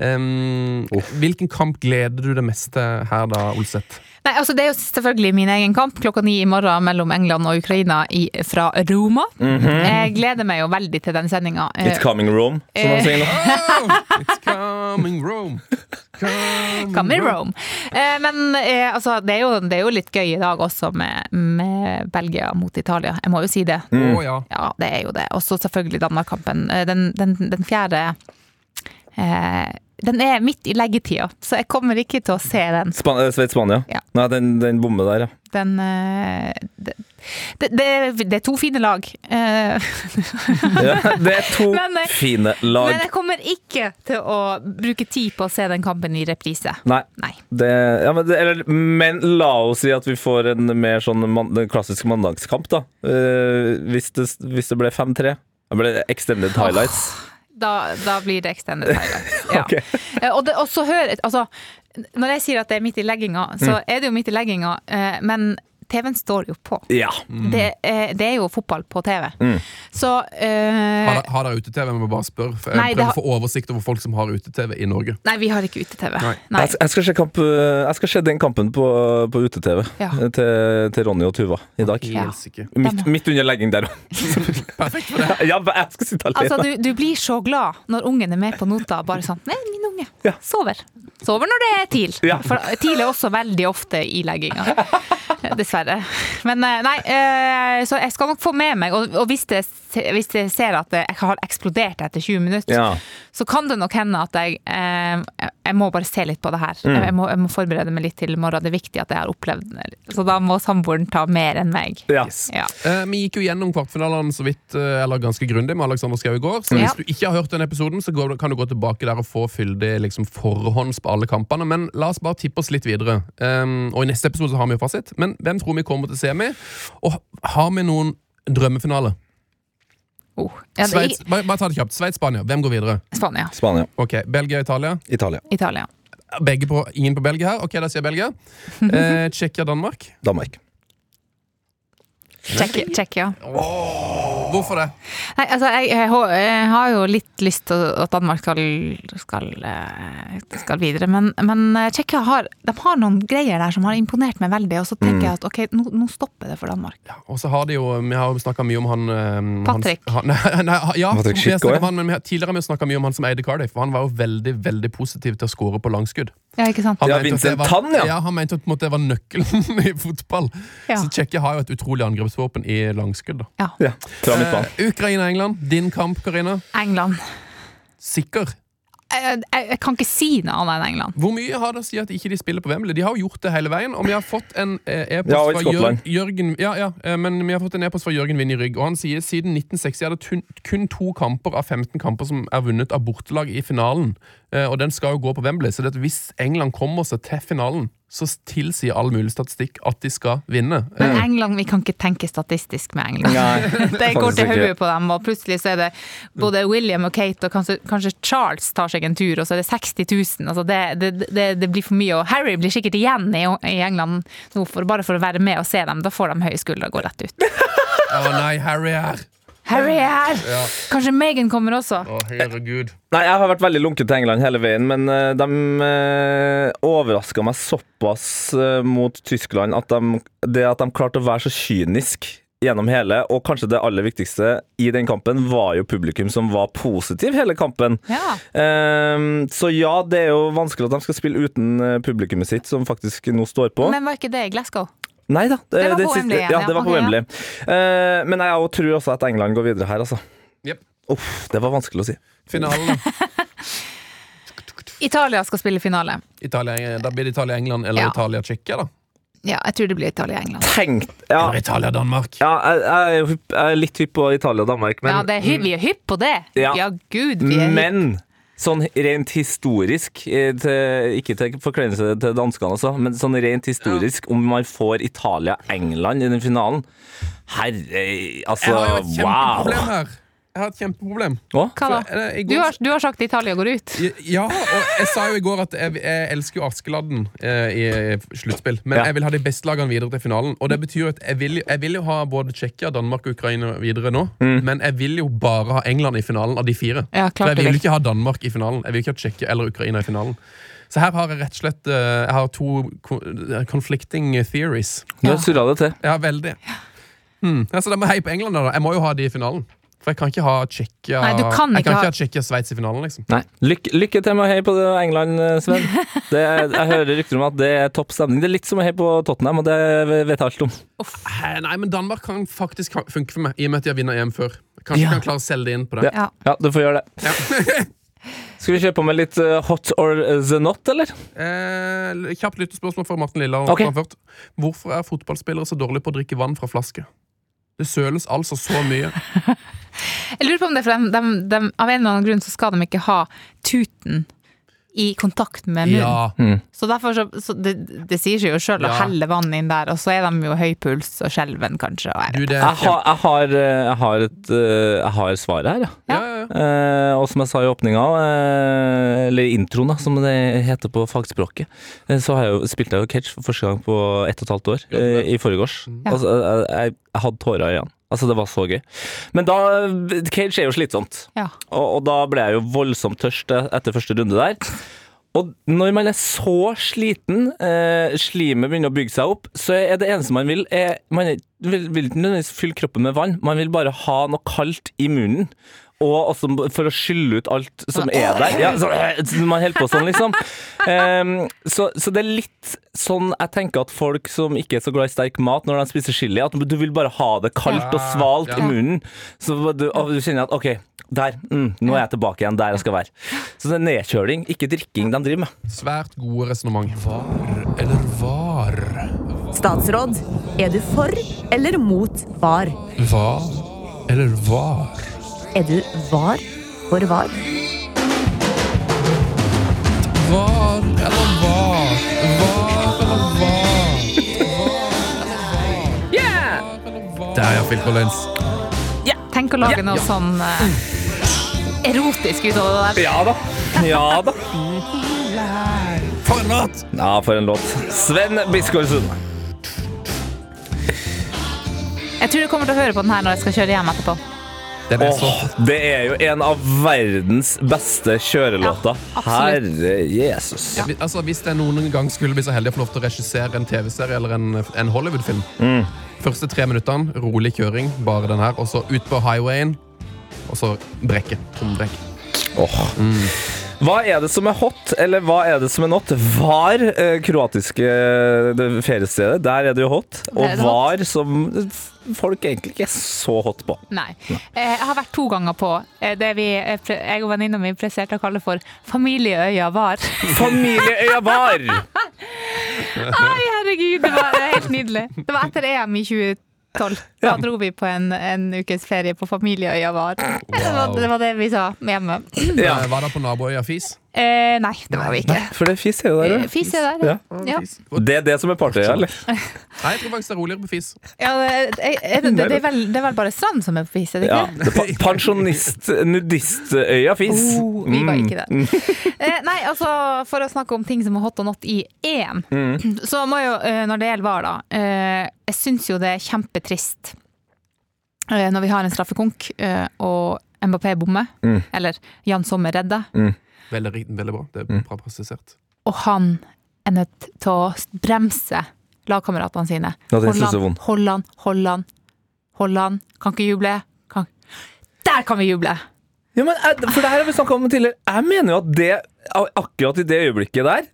Em, Hvilken kamp gleder du deg mest til her, da, Olseth? Nei, altså Det er jo selvfølgelig min egen kamp klokka ni i morgen mellom England og Ukraina i, fra Roma. Jeg gleder meg jo veldig til den sendinga. It's coming Rome, som man sier nå. Oh, it's coming Rome. Coming, Coming Rome. Eh, men eh, altså, det, er jo, det er jo litt gøy i dag også med, med Belgia mot Italia. Jeg må jo si det. Mm. Ja, det er jo det. Og så selvfølgelig Danmark-kampen. Eh, Den, den, den fjerde eh, Den er midt i leggetida, så jeg kommer ikke til å se den. Span eh, Sveits-Spania? Ja. Nei, den, den bommer der, ja. Den eh, det, det, det, er to fine lag. Ja. Det er to Men, fine lag. men jeg kommer ikke til å bruke tid på å se den kampen i reprise. Nei. Nei. Det, ja, men, eller, men la oss si at vi får en mer sånn man, klassisk mandagskamp, da. Hvis, det, hvis det ble 5-3. Det ble extended highlights. Da, da blir det extended highlights. Ja. Ok. Eh, Og, det, og så hører altså, når jeg sier at det er midt i legginga, så Mm. er det jo midt i legginga, eh, men TV-en står jo på. Ja. Det, er, det er jo fotball på TV. Mm. Så uh, Har, har dere ute-TV? Jeg må bare spørre. for Jeg Nei, prøver har- å få oversikt over folk som har ute-TV i Norge. Nei, vi har ikke ute-TV. Nei. Nei. Jeg, jeg, skal se kamp, jeg skal se den kampen på, på ute-TV Ja. eh, til, til Ronny og Tuva i dag. Ja. Midt, midt under legging der òg. Perfekt for det. Ja, jeg skal sitte alene. Altså, du, du blir så glad når ungen er med på nota. Bare sånn Nei, min unge Ja. sover. Sover når det er TIL. Ja. For TIL er også veldig ofte i legginga. Dessverre. Men eh, nei, eh, så jeg skal nok få med meg, og hvis, det, hvis jeg ser at jeg har eksplodert etter 20 minutter, Ja. så kan det nok hende at jeg eh, Jeg må bare se litt på det her. Jeg, må, jeg må forberede meg litt til i morgen. Det er viktig at jeg har opplevd det. Så da må samboeren ta mer enn meg. Ja. Ja. Eh, vi gikk jo gjennom kvartfinalene så vidt, eh, eller ganske grundig med Alexander Schou i går. Så hvis du ikke har hørt den episoden, så går, kan du gå tilbake der og få fyldig liksom, forhånds på alle kampene. Men la oss bare tippe oss litt videre. Um, og i neste episode så har vi jo fasit. Men hvem tror vi kommer til semi? Og har vi noen drømmefinale? Oh. Ja, det Sveits, bare, bare ta det kjapt. Sveits-Spania. Hvem går videre? Spania. Spania. Ok, Belgia-Italia. Italia. Italia. Begge på, ingen på Belgia her. Ok, da sier Belgia. Eh, Tsjekkia-Danmark. Danmark. Tsjekkia. Tsjekkia. Hvorfor det? Nei, altså, jeg, jeg, har- jeg har jo litt lyst til at Danmark skal, skal, eh, skal videre, men, men eh, Tsjekkia har, har noen greier der som har imponert meg veldig, og så tenker jeg at ok, nå, nå stopper det for Danmark. Og så har de jo, Vi har jo snakka mye om han eh, Patrick. Han, nei, nei, ja, Patrick vi har Schick også, om han, men vi har, tidligere har vi snakka mye om han som eide Cardiff. For han var jo veldig veldig positiv til å score på langskudd. Ja, ikke sant? Han Ja, mente at det Vincent var- Tann, ja. ja. Han mente at måte, det var nøkkelen i fotball. Ja. Så Tsjekkia har jo et utrolig angrepsvåpen i langskudd. Ja. Ja. Uh. Ukraina-England, din kamp, Karina. England. Sikker. Jeg, jeg, kan ikke si noe annet enn England. Hvor mye har det å si at ikke de spiller på Wembley? De har jo gjort det hele veien. Og vi har fått en eh, e-post Ja, fra Jør, Jørgen Ja, ja, eh, men vi har fått en e-post fra Jørgen Vinje Rygg, og han sier siden 1960 er det kun to kamper av 15 kamper som er vunnet av bortelag i finalen. Eh, Og den skal jo gå på Wembley, så det at hvis England kommer seg til finalen, så tilsier all mulig statistikk at de skal vinne. Men Eh, England, vi kan ikke tenke statistisk med England. Nei, det går til hodet på dem, og plutselig så er det både William og Kate, og kanskje, kanskje Charles tar seg en tur, og så er det 60 000. Altså det, det, det, det blir for mye. Og Harry blir sikkert igjen i, i England nå, for, bare for å være med og se dem. Da får de høye skuldre og går rett ut. Å nei, Harry er Harry her! her! Kanskje Megan kommer også. Å, herregud. Nei, jeg har vært veldig lunken til England hele veien, men uh, de uh, overraska meg såpass eh, mot Tyskland at de, det at de klarte å være så kynisk gjennom hele, og kanskje det aller viktigste i den kampen, var jo publikum som var positiv hele kampen. Ja. Ehm, så ja, det er jo vanskelig at de skal spille uten eh, publikummet sitt, som faktisk nå står på. Men var ikke det i Glasgow? Nei da. Det var på Wembley Ja, det var på Ok, ja. Wembley. Eh, men jeg tror også at England går videre her, altså. Yep. Uff, det var vanskelig å si. Finalen, da. Italia skal spille finale. Italia, da blir det Italia-England eller Ja. Italia-Tsjekkia, da. Ja, jeg tror det blir Italia-England. Ja, Eller Italia-Danmark. ja jeg, jeg, er jeg er litt hypp på Italia-Danmark, men, ja, det er vi er hypp på det! Ja. Ja, gud, vi er hypp. men sånn rent historisk, eh, til, ikke til forkleinelse til danskene, altså, men sånn rent historisk, om man får Italia-England i den finalen Herre, altså Wow! her. Jeg har et kjempeproblem. Hva? Hva da? Jeg, jeg går- Du har, du har sagt Italia går ut. Ja, og jeg sa jo i går at jeg, jeg elsker jo Askeladden eh, i sluttspill, men Ja. jeg vil ha de beste lagene videre til finalen. Og det betyr jo at jeg vil, jeg vil jo ha både Tsjekkia, Danmark og Ukraina videre nå, men jeg vil jo bare ha England i finalen av de fire. Ja, For jeg vil ikke ha Danmark i finalen. Jeg vil ikke ha Tsjekkia eller Ukraina i finalen. Så her har jeg rett og slett eh, Jeg har to conflicting theories. Du Ja. har surra det til. Ja, veldig. Hmm. Ja, så da må jeg heie på England, da. Jeg må jo ha de i finalen. For jeg kan ikke ha Tsjekkia Nei, du kan Jeg ikke kan ikke ha Tsjekkia-Sveits i finalen, liksom. Nei. Lykke, lykke til med å heie på England, eh, Sven. Det er, jeg hører rykter om at det er topp stemning. Det er litt som å heie på Tottenham, og det vet jeg alt om. Uff. Nei, men Danmark kan faktisk funke for meg, i og med at de har vunnet EM før. Kanskje Ja. kan klare å selge det inn på det. Ja. Ja. Ja, du får gjøre det. Skal vi kjøre på med litt eh, hot or the not, eller? Eh, kjapt lyttespørsmål fra Martin Lilla. Okay. Hvorfor er fotballspillere så dårlige på å drikke vann fra flaske? Det søles altså så mye. Jeg lurer på om det er for dem, dem, dem, av en eller annen grunn så skal de ikke ha tuten i kontakt med munnen. Ja, Så derfor så, så det, det sier seg jo sjøl å helle vann inn der, og så er de jo høy puls og skjelven kanskje. Og jeg du, det er Jeg har, jeg har, eh, jeg har, et, eh, jeg har svaret her, ja. Ja. Eh, og som jeg sa i åpninga, eh, eller introen, da, som det heter på fagspråket, eh, så har jeg jo, spilte jeg jo catch for første gang på ett og et halvt år eh, i forgårs. Ja. Altså, jeg, jeg, jeg hadde tårer i øynene. Altså, det var så gøy. Men da Cage er jo slitsomt. Ja. Og, og da ble jeg jo voldsomt tørst etter første runde der. Og når man er så sliten, eh, slimet begynner å bygge seg opp, så er det eneste man vil, er Man vil, vil ikke nødvendigvis fylle kroppen med vann, man vil bare ha noe kaldt i munnen. Og også for å skylle ut alt som er der. Ja, så, så man holder på sånn, liksom. Um, så, så det er litt sånn jeg tenker at folk som ikke er så glad i sterk mat, når de spiser chili, at du vil bare ha det kaldt og svalt i munnen. Så du, du kjenner at OK, der. Mm, nå er jeg tilbake igjen der jeg skal være. Så det er nedkjøling, ikke drikking de driver med. Svært gode resonnement. Var eller var? Statsråd, er du for eller mot var? Var eller var? Er du var for var? Var eller var? Var eller var? Der, ja, Phil Collins. Tenk å lage noe sånn uh, erotisk ut av det der. Ja da. Ja da. For en låt! Ja, for en låt. Sven Biskårdsund. Jeg tror du kommer til å høre på den her når jeg skal kjøre hjem etterpå. Den er så det er jo en av verdens beste kjørelåter. Ja, absolutt. Herre Jesus. Ja, vi- altså, hvis jeg noen gang skulle bli så heldig å få lov til å regissere en TV-serie eller en, en Hollywood-film Første tre minuttene, rolig kjøring, bare den her. Og så ut på highwayen, og så brekke. Trommebrekk. Åh. Hva er det som er hot, eller hva er det som er not? Var eh, kroatiske eh, det feriestedet, der er det jo hot. Og hot. var som folk egentlig ikke er så hot på. Nei. Eh, Jeg har vært to ganger på eh, det vi, eh, jeg og venninna mi presterte å kalle for Familieøya var. Familieøya Var! Ai, herregud, det var helt nydelig. Det var etter EM i 2012. Da Ja. dro vi på en, en ukes ferie på Familieøya var. Det, var, det var det vi sa hjemme. Ja. Eh, Var det på naboøya Fis? Eh, nei, det var vi ikke. For det fis er jo der, Eh, ja. Fis er der, ja. ja. Det er det som er partyøya, eller? Nei, jeg tror faktisk det er roligere på Fis. ja det, er, er det, det, er vel, det er vel bare Strand som er på Fis, er det Ja. ikke? det er pa- Pensjonist, nudistøya fis. Oh, vi var Mm. ikke der. Eh, nei, altså for å snakke om ting som er hot og not i EM, Mm. så må jo, eh, når det gjelder VAR, da eh, Jeg syns jo det er kjempetrist eh, når vi har en straffekonk eh, og Mbappé bommer, Mm. eller Jan Sommer redder, Veldig, veldig bra. Det er bra presisert. og han er nødt til å bremse lagkameratene sine. Holland. Holland, Holland, Holland. Kan ikke juble. Kan. Der kan vi juble! Ja, men for det her har vi snakket om tidligere. Jeg mener jo at det, akkurat i det øyeblikket der,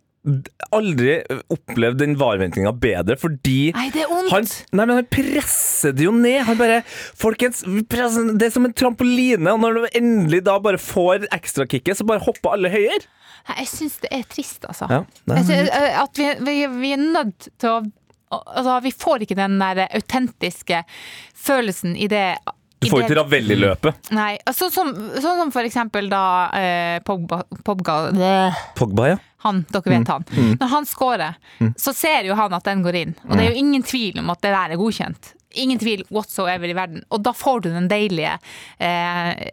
aldri opplevd den varventinga bedre, fordi Nei, det er ondt! han, nei, men han presser det jo ned. Han bare Folkens, presser, det er som en trampoline, og når du endelig da bare får ekstrakicket, så bare hopper alle høyere. Jeg syns det er trist, altså. Ja, er- synes, eh, at vi, vi, vi er nødt til å Altså, vi får ikke den der autentiske følelsen i det Du får ikke Ravelli-løpet. Nei, altså, sånn, som, sånn som for eksempel da eh, Pogba, Pogba Pogba, ja. han, dere vet han. Når han scorer, så ser jo han at den går inn. Og det er jo ingen tvil om at det der er godkjent. Ingen tvil whatsoever i verden. Og da får du den deilige eh,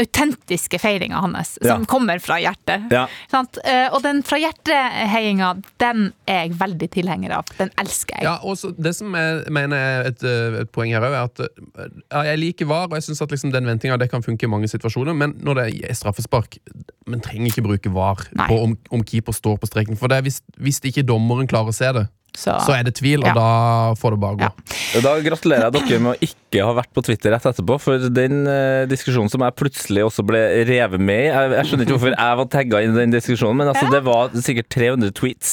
autentiske feiringa hans, som Ja. kommer fra hjertet. Ja. Sant? Eh, og den fra hjertet-heiinga, den er jeg veldig tilhenger av. Den elsker jeg. Ja, og så Det som jeg mener er et, eh, et poeng her òg, er at eh, ja, jeg liker VAR, og jeg syns at liksom den ventinga kan funke i mange situasjoner, men når det er straffespark Man trenger ikke bruke VAR Nei. på om, om keeper står på streken. For det er hvis, hvis ikke dommeren klarer å se det, Så, så er det tvil, og Ja. da får det bare gå. Ja. Da gratulerer jeg dere med å ikke ha vært på Twitter rett etterpå, for den uh, diskusjonen som jeg plutselig også ble revet med i Jeg, jeg skjønner ikke hvorfor jeg var tagga inn i den diskusjonen, men altså, det var sikkert 300 tweets.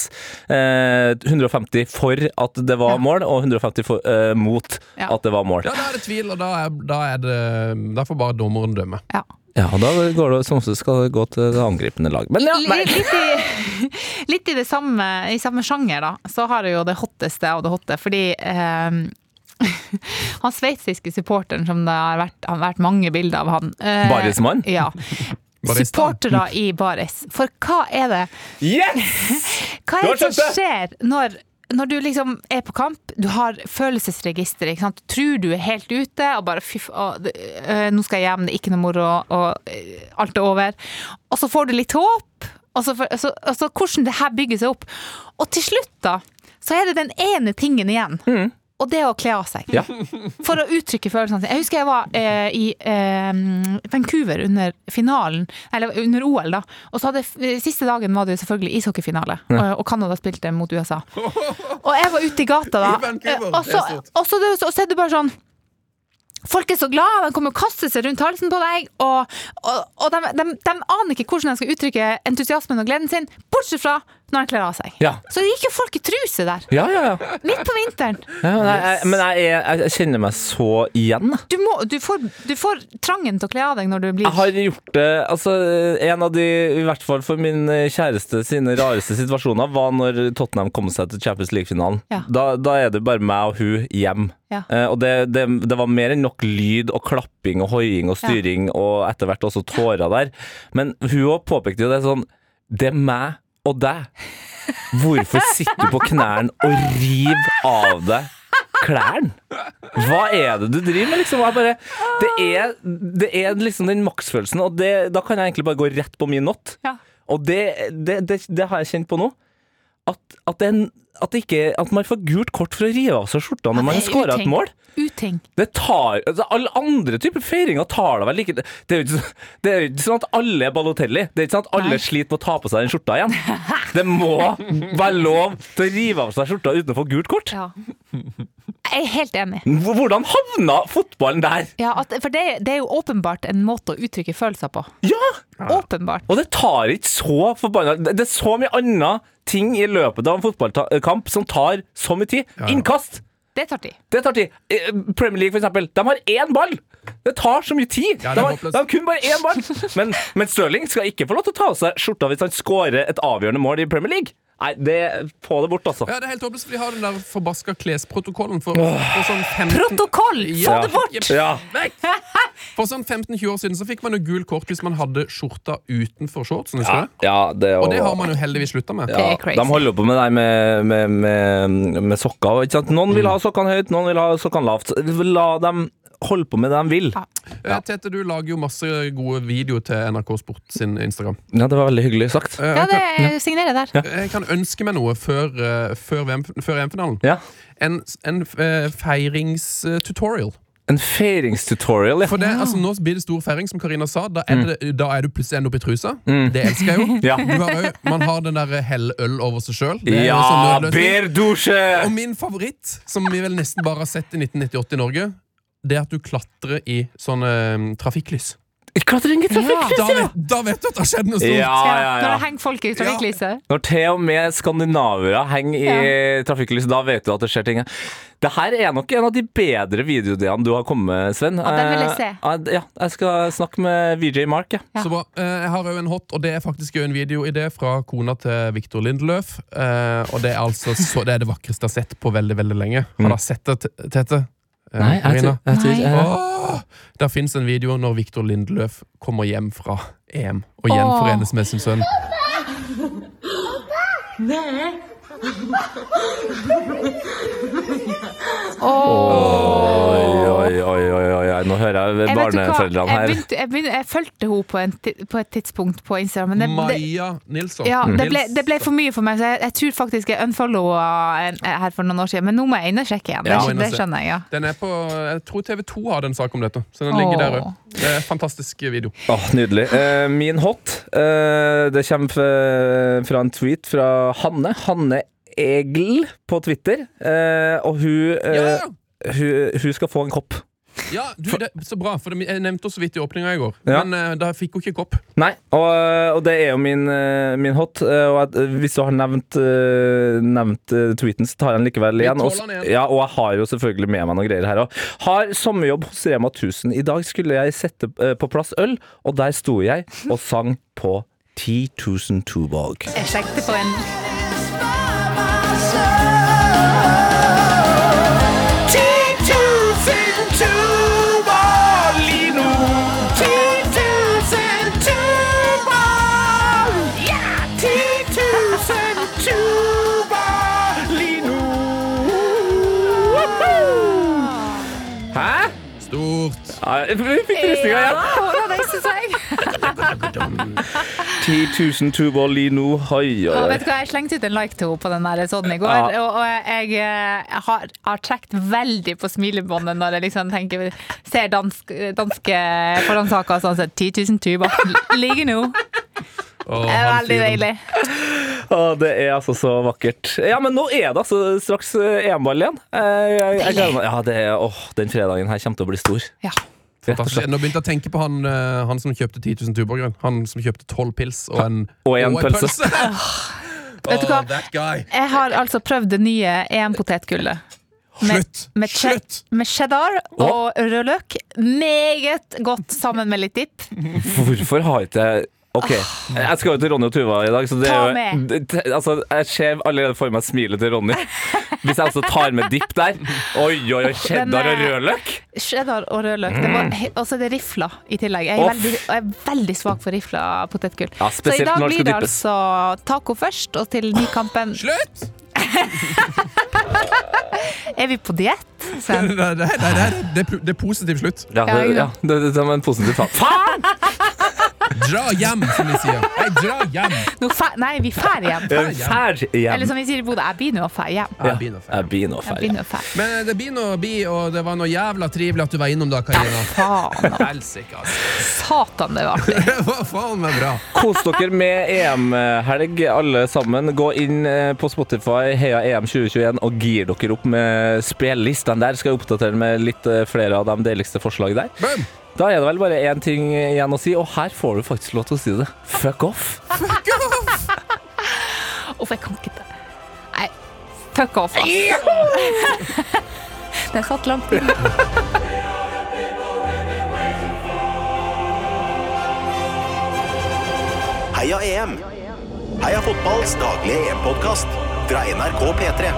Uh, 150 for at det var Ja. mål, og 150 for, uh, mot Ja. at det var mål. Ja, da er det tvil, og da, er, da, er det, da får bare dommeren dømme. ja. Ja, og da går det som oftest skal det gå til det angripende lag. Men ja, nei. Litt, i, litt i det samme, i samme sjanger, da, så har jeg jo det hotteste av det hotte. Fordi eh, han sveitsiske supporteren som det har vært, har vært mange bilder av han eh, Barismann? Ja. Supportere i baris. For hva er det Yes! Hva er det som skjer når, når du liksom er på kamp, du har følelsesregister, ikke sant? tror du er helt ute, og bare fy øh, nå skal jeg hjem, det er ikke noe moro, og øh, alt er over. Og så får du litt håp, og så, så, så hvordan det her bygger seg opp. Og til slutt, da, så er det den ene tingen igjen. Og det å kle av seg. Ja. For å uttrykke følelsene sine. Jeg husker jeg var eh, i eh, Vancouver under finalen, eller under OL, da. Og så hadde siste dagen var det jo selvfølgelig ishockeyfinale, og, og Canada spilte mot USA. Og jeg var ute i gata da, I eh, og så, og så, og så er det bare sånn Folk er så glade, de kommer og kaster seg rundt halsen på deg, og, og, og de, de, de aner ikke hvordan de skal uttrykke entusiasmen og gleden sin, bortsett fra når de kler av seg. Ja. Så det gikk jo folk i truse der, Ja, ja, ja. midt på vinteren. ja nei, jeg, men jeg, jeg, jeg kjenner meg så igjen. Du, må, du, får, du får trangen til å kle av deg når du blir Jeg har gjort det Altså, en av de, i hvert fall for min kjæreste sine rareste situasjoner, var når Tottenham kom seg til Champions League-finalen. Ja. Da, da er det bare meg og hun hjem. Ja. Eh, og det, det, det var mer enn nok lyd og klapping og hoiing og styring, og etter hvert også tårer der. Men hun òg påpekte jo det sånn Det er meg og deg. Hvorfor sitter du på knærne og river av deg klærne? Hva er det du driver med, liksom? Bare, det, er, det er liksom den maksfølelsen, og det, da kan jeg egentlig bare gå rett på min not. Ja. Og det, det, det, det har jeg kjent på nå. At, at, det, er en- at, ikke, at man får gult kort for å rive av seg skjorta når man har skåra et mål. uting. Det tar, altså Alle andre typer feiringer tar da vel like Det er jo ikke, ikke sånn at alle er Balotelli. Det er ikke sånn at alle Nei. sliter med å ta på seg den skjorta igjen. Det må være lov til å rive av seg skjorta uten å få gult kort. Ja. Jeg er helt enig. Hvordan havna fotballen der? Ja, at, for det, det er jo åpenbart en måte å uttrykke følelser på. Ja! Åpenbart. Og det tar ikke så forbanna Det det er så mye andre ting i løpet av en fotballkamp som tar så mye tid. Innkast! Det tar tid. Det tar tid. Eh, Premier League, for eksempel. De har én ball! Det tar så mye tid! Ja, de, har, de har kun bare én ball! Men, men Stirling skal ikke få lov til å ta av seg skjorta hvis han scorer et avgjørende mål i Premier League. Nei, det, få det bort, altså. Ja, det er helt håpløst, for de har den der forbaska klesprotokollen for, for sånn 15 Protokoll! Få Ja. det bort! Ja. For sånn 15-20 år siden så fikk man jo gul kort hvis man hadde skjorta utenfor shortsen. Ja, ja, det Og det har man jo heldigvis slutta med. Er. De holder på med det med, med, med, med sokker. Ikke sant? Noen vil ha sokkene høyt, noen vil ha sokkene lavt. La dem holde på med det de vil. Ja. Eh, Tete, du lager jo masse gode videoer til NRK Sport sin Instagram. Ja, det var veldig hyggelig sagt. Eh, Ja, jeg, det signerer der. jeg kan ønske meg noe før, eh, før, EM-finalen. Ja. En, en feiringstutorial. En feiringstutorial, ja. For det, altså, Nå blir det stor feiring, som Karina sa. Da er, det, da er du plutselig enda opp i trusa. Det elsker jeg jo. Mm. Ja. Du har man har den der hell øl over seg sjøl. Ja, berdusje! Og min favoritt, som vi vel nesten bare har sett i 1998 i Norge, det er at du klatrer i sånne um, trafikklys. Klatring i trafikklys, Da vet, da vet du at det har skjedd noe stort! Ja, Ja, ja, Når det henger folk i trafikklyset. Når til og med skandinavere henger i trafikklys, da vet du at det skjer ting. Det her er nok en av de bedre videoideene du har kommet med, Sven. Ja, den vil jeg se. Eh, Ja, jeg skal snakke med VJ Mark. Ja. Ja. Så bra. Eh, Jeg har òg en hot, og det er faktisk en videoidé fra kona til Victor Lindeløf. Eh, Og det er altså så, det er det vakreste jeg har sett på veldig veldig lenge. Har dere sett det, Tete? Eh, Nei, jeg tror, jeg tror Åh, Der fins en video når Victor Lindeløf kommer hjem fra EM og gjenforenes med sin sønn. Åh. oi, oi, oi, oi, oi. Nå hører jeg Jeg, barneforeldrene jeg, her. begynte, jeg, begynte, jeg fulgte henne på, en på et tidspunkt på Instagram, men det, det, Maja Nilsson. ja, det, ble, det ble for mye for meg, så jeg, jeg tror faktisk jeg unfollowa her for noen år siden. Men nå må jeg inn og sjekke igjen. Det, Ja, det, det skjønner jeg, ja. Den er på, jeg tror TV2 hadde en sak om dette, så den ligger der òg. Det er en fantastisk video. Åh, nydelig. Eh, min hot, eh, det kommer fra en tweet fra Hanne. Hanne Egl på Twitter. Eh, og hun, eh, Ja, hun, hun skal få en kopp. ja du, det, Så bra, for jeg nevnte også vidt i åpninga i går. Ja. Men uh, da fikk hun ikke kopp. Nei, og, og det er jo min, eh, min hot. eh, Og at, eh, hvis du har nevnt, eh, nevnt eh, tweeten, så tar jeg den likevel igjen. Og, ja, og jeg har jo selvfølgelig med meg noen greier her òg. Har sommerjobb hos Rema 1000. I dag skulle jeg sette eh, på plass øl, og der sto jeg og sang på 10 000 Tuborg. Jeg sjekket på en vi fikk frysninger igjen. Håra reiser seg! 10 000 Tuborg Lino. hoi, oi, Ja, oi. vet du hva, Jeg slengte ut en like til henne på den der sånn i går, Ja. og, og jeg, eh, jeg har, har trukket veldig på smilebåndet når jeg liksom tenker ser dansk, danske forhåndssaker sånn sett 10 000 tuber ligger nå. Oh, Det er veldig deilig. Å, det er altså så vakkert. Ja, men nå er det altså straks eh, EM-ball igjen. Jeg, Jeg, jeg, gleder meg. Ja, det er, åh, den fredagen her kommer til å bli stor. Ja. Fantastisk. Nå begynte jeg å tenke på han, eh, han som kjøpte 10 000 tuborgrønn. Han som kjøpte 12 pils og en, Og en pølse. Vet du hva? Jeg har altså prøvd det nye EM-potetgullet. Med, Slutt! med, Slutt! med cheddar og rødløk. Meget godt sammen med litt dipp. Hvorfor har ikke jeg Ok, jeg skal jo til Ronny og Tuva i dag, så det Ta er jo med. det- Altså, jeg ser allerede for meg smilet til Ronny. Hvis jeg altså tar med dipp der. Oi, oi, oi, cheddar og eh, rødløk. Cheddar og rødløk. Det var, og så er det rifla i tillegg. Jeg er, veldig, jeg er veldig svak for rifla potetgull. Ja, så i dag når det blir skal det dyppes. altså taco først, og til nykampen Slutt! Er vi på diett? Sven? Nei, nei, nei, nei, det, er, det er positiv slutt. Ja, Ja, det, ja. ja, det, det, det var en positiv faen. Faen! Dra hjem, som vi sier. Nei, dra hjem! No, fa, nei, vi fær hjem. Fær hjem. Eller som vi sier i Bodø, jeg blir nå fær hjem. Ja, å Jeg blir nå Jeg fær hjem. nå fær. Men det blir å bi, og det var noe jævla trivelig at du var innom da, Karina. Faen, Helsike, satan, det var artig. Var faen meg bra. Kos dere med EM-helg, alle sammen. Gå inn eh, på Spotify, Heia EM 2021, og gir dere opp med spillelistene der. Skal jeg oppdatere med litt eh, flere av de deiligste forslag der. Boom. Da er det vel bare én ting igjen å si, og her får du faktisk lov til å si det. Fuck off. Uff, jeg kan ikke det. Nei, fuck off, ass. Den satt langt inne. Heia EM! Heia fotballs daglige EM-podkast fra NRK P3.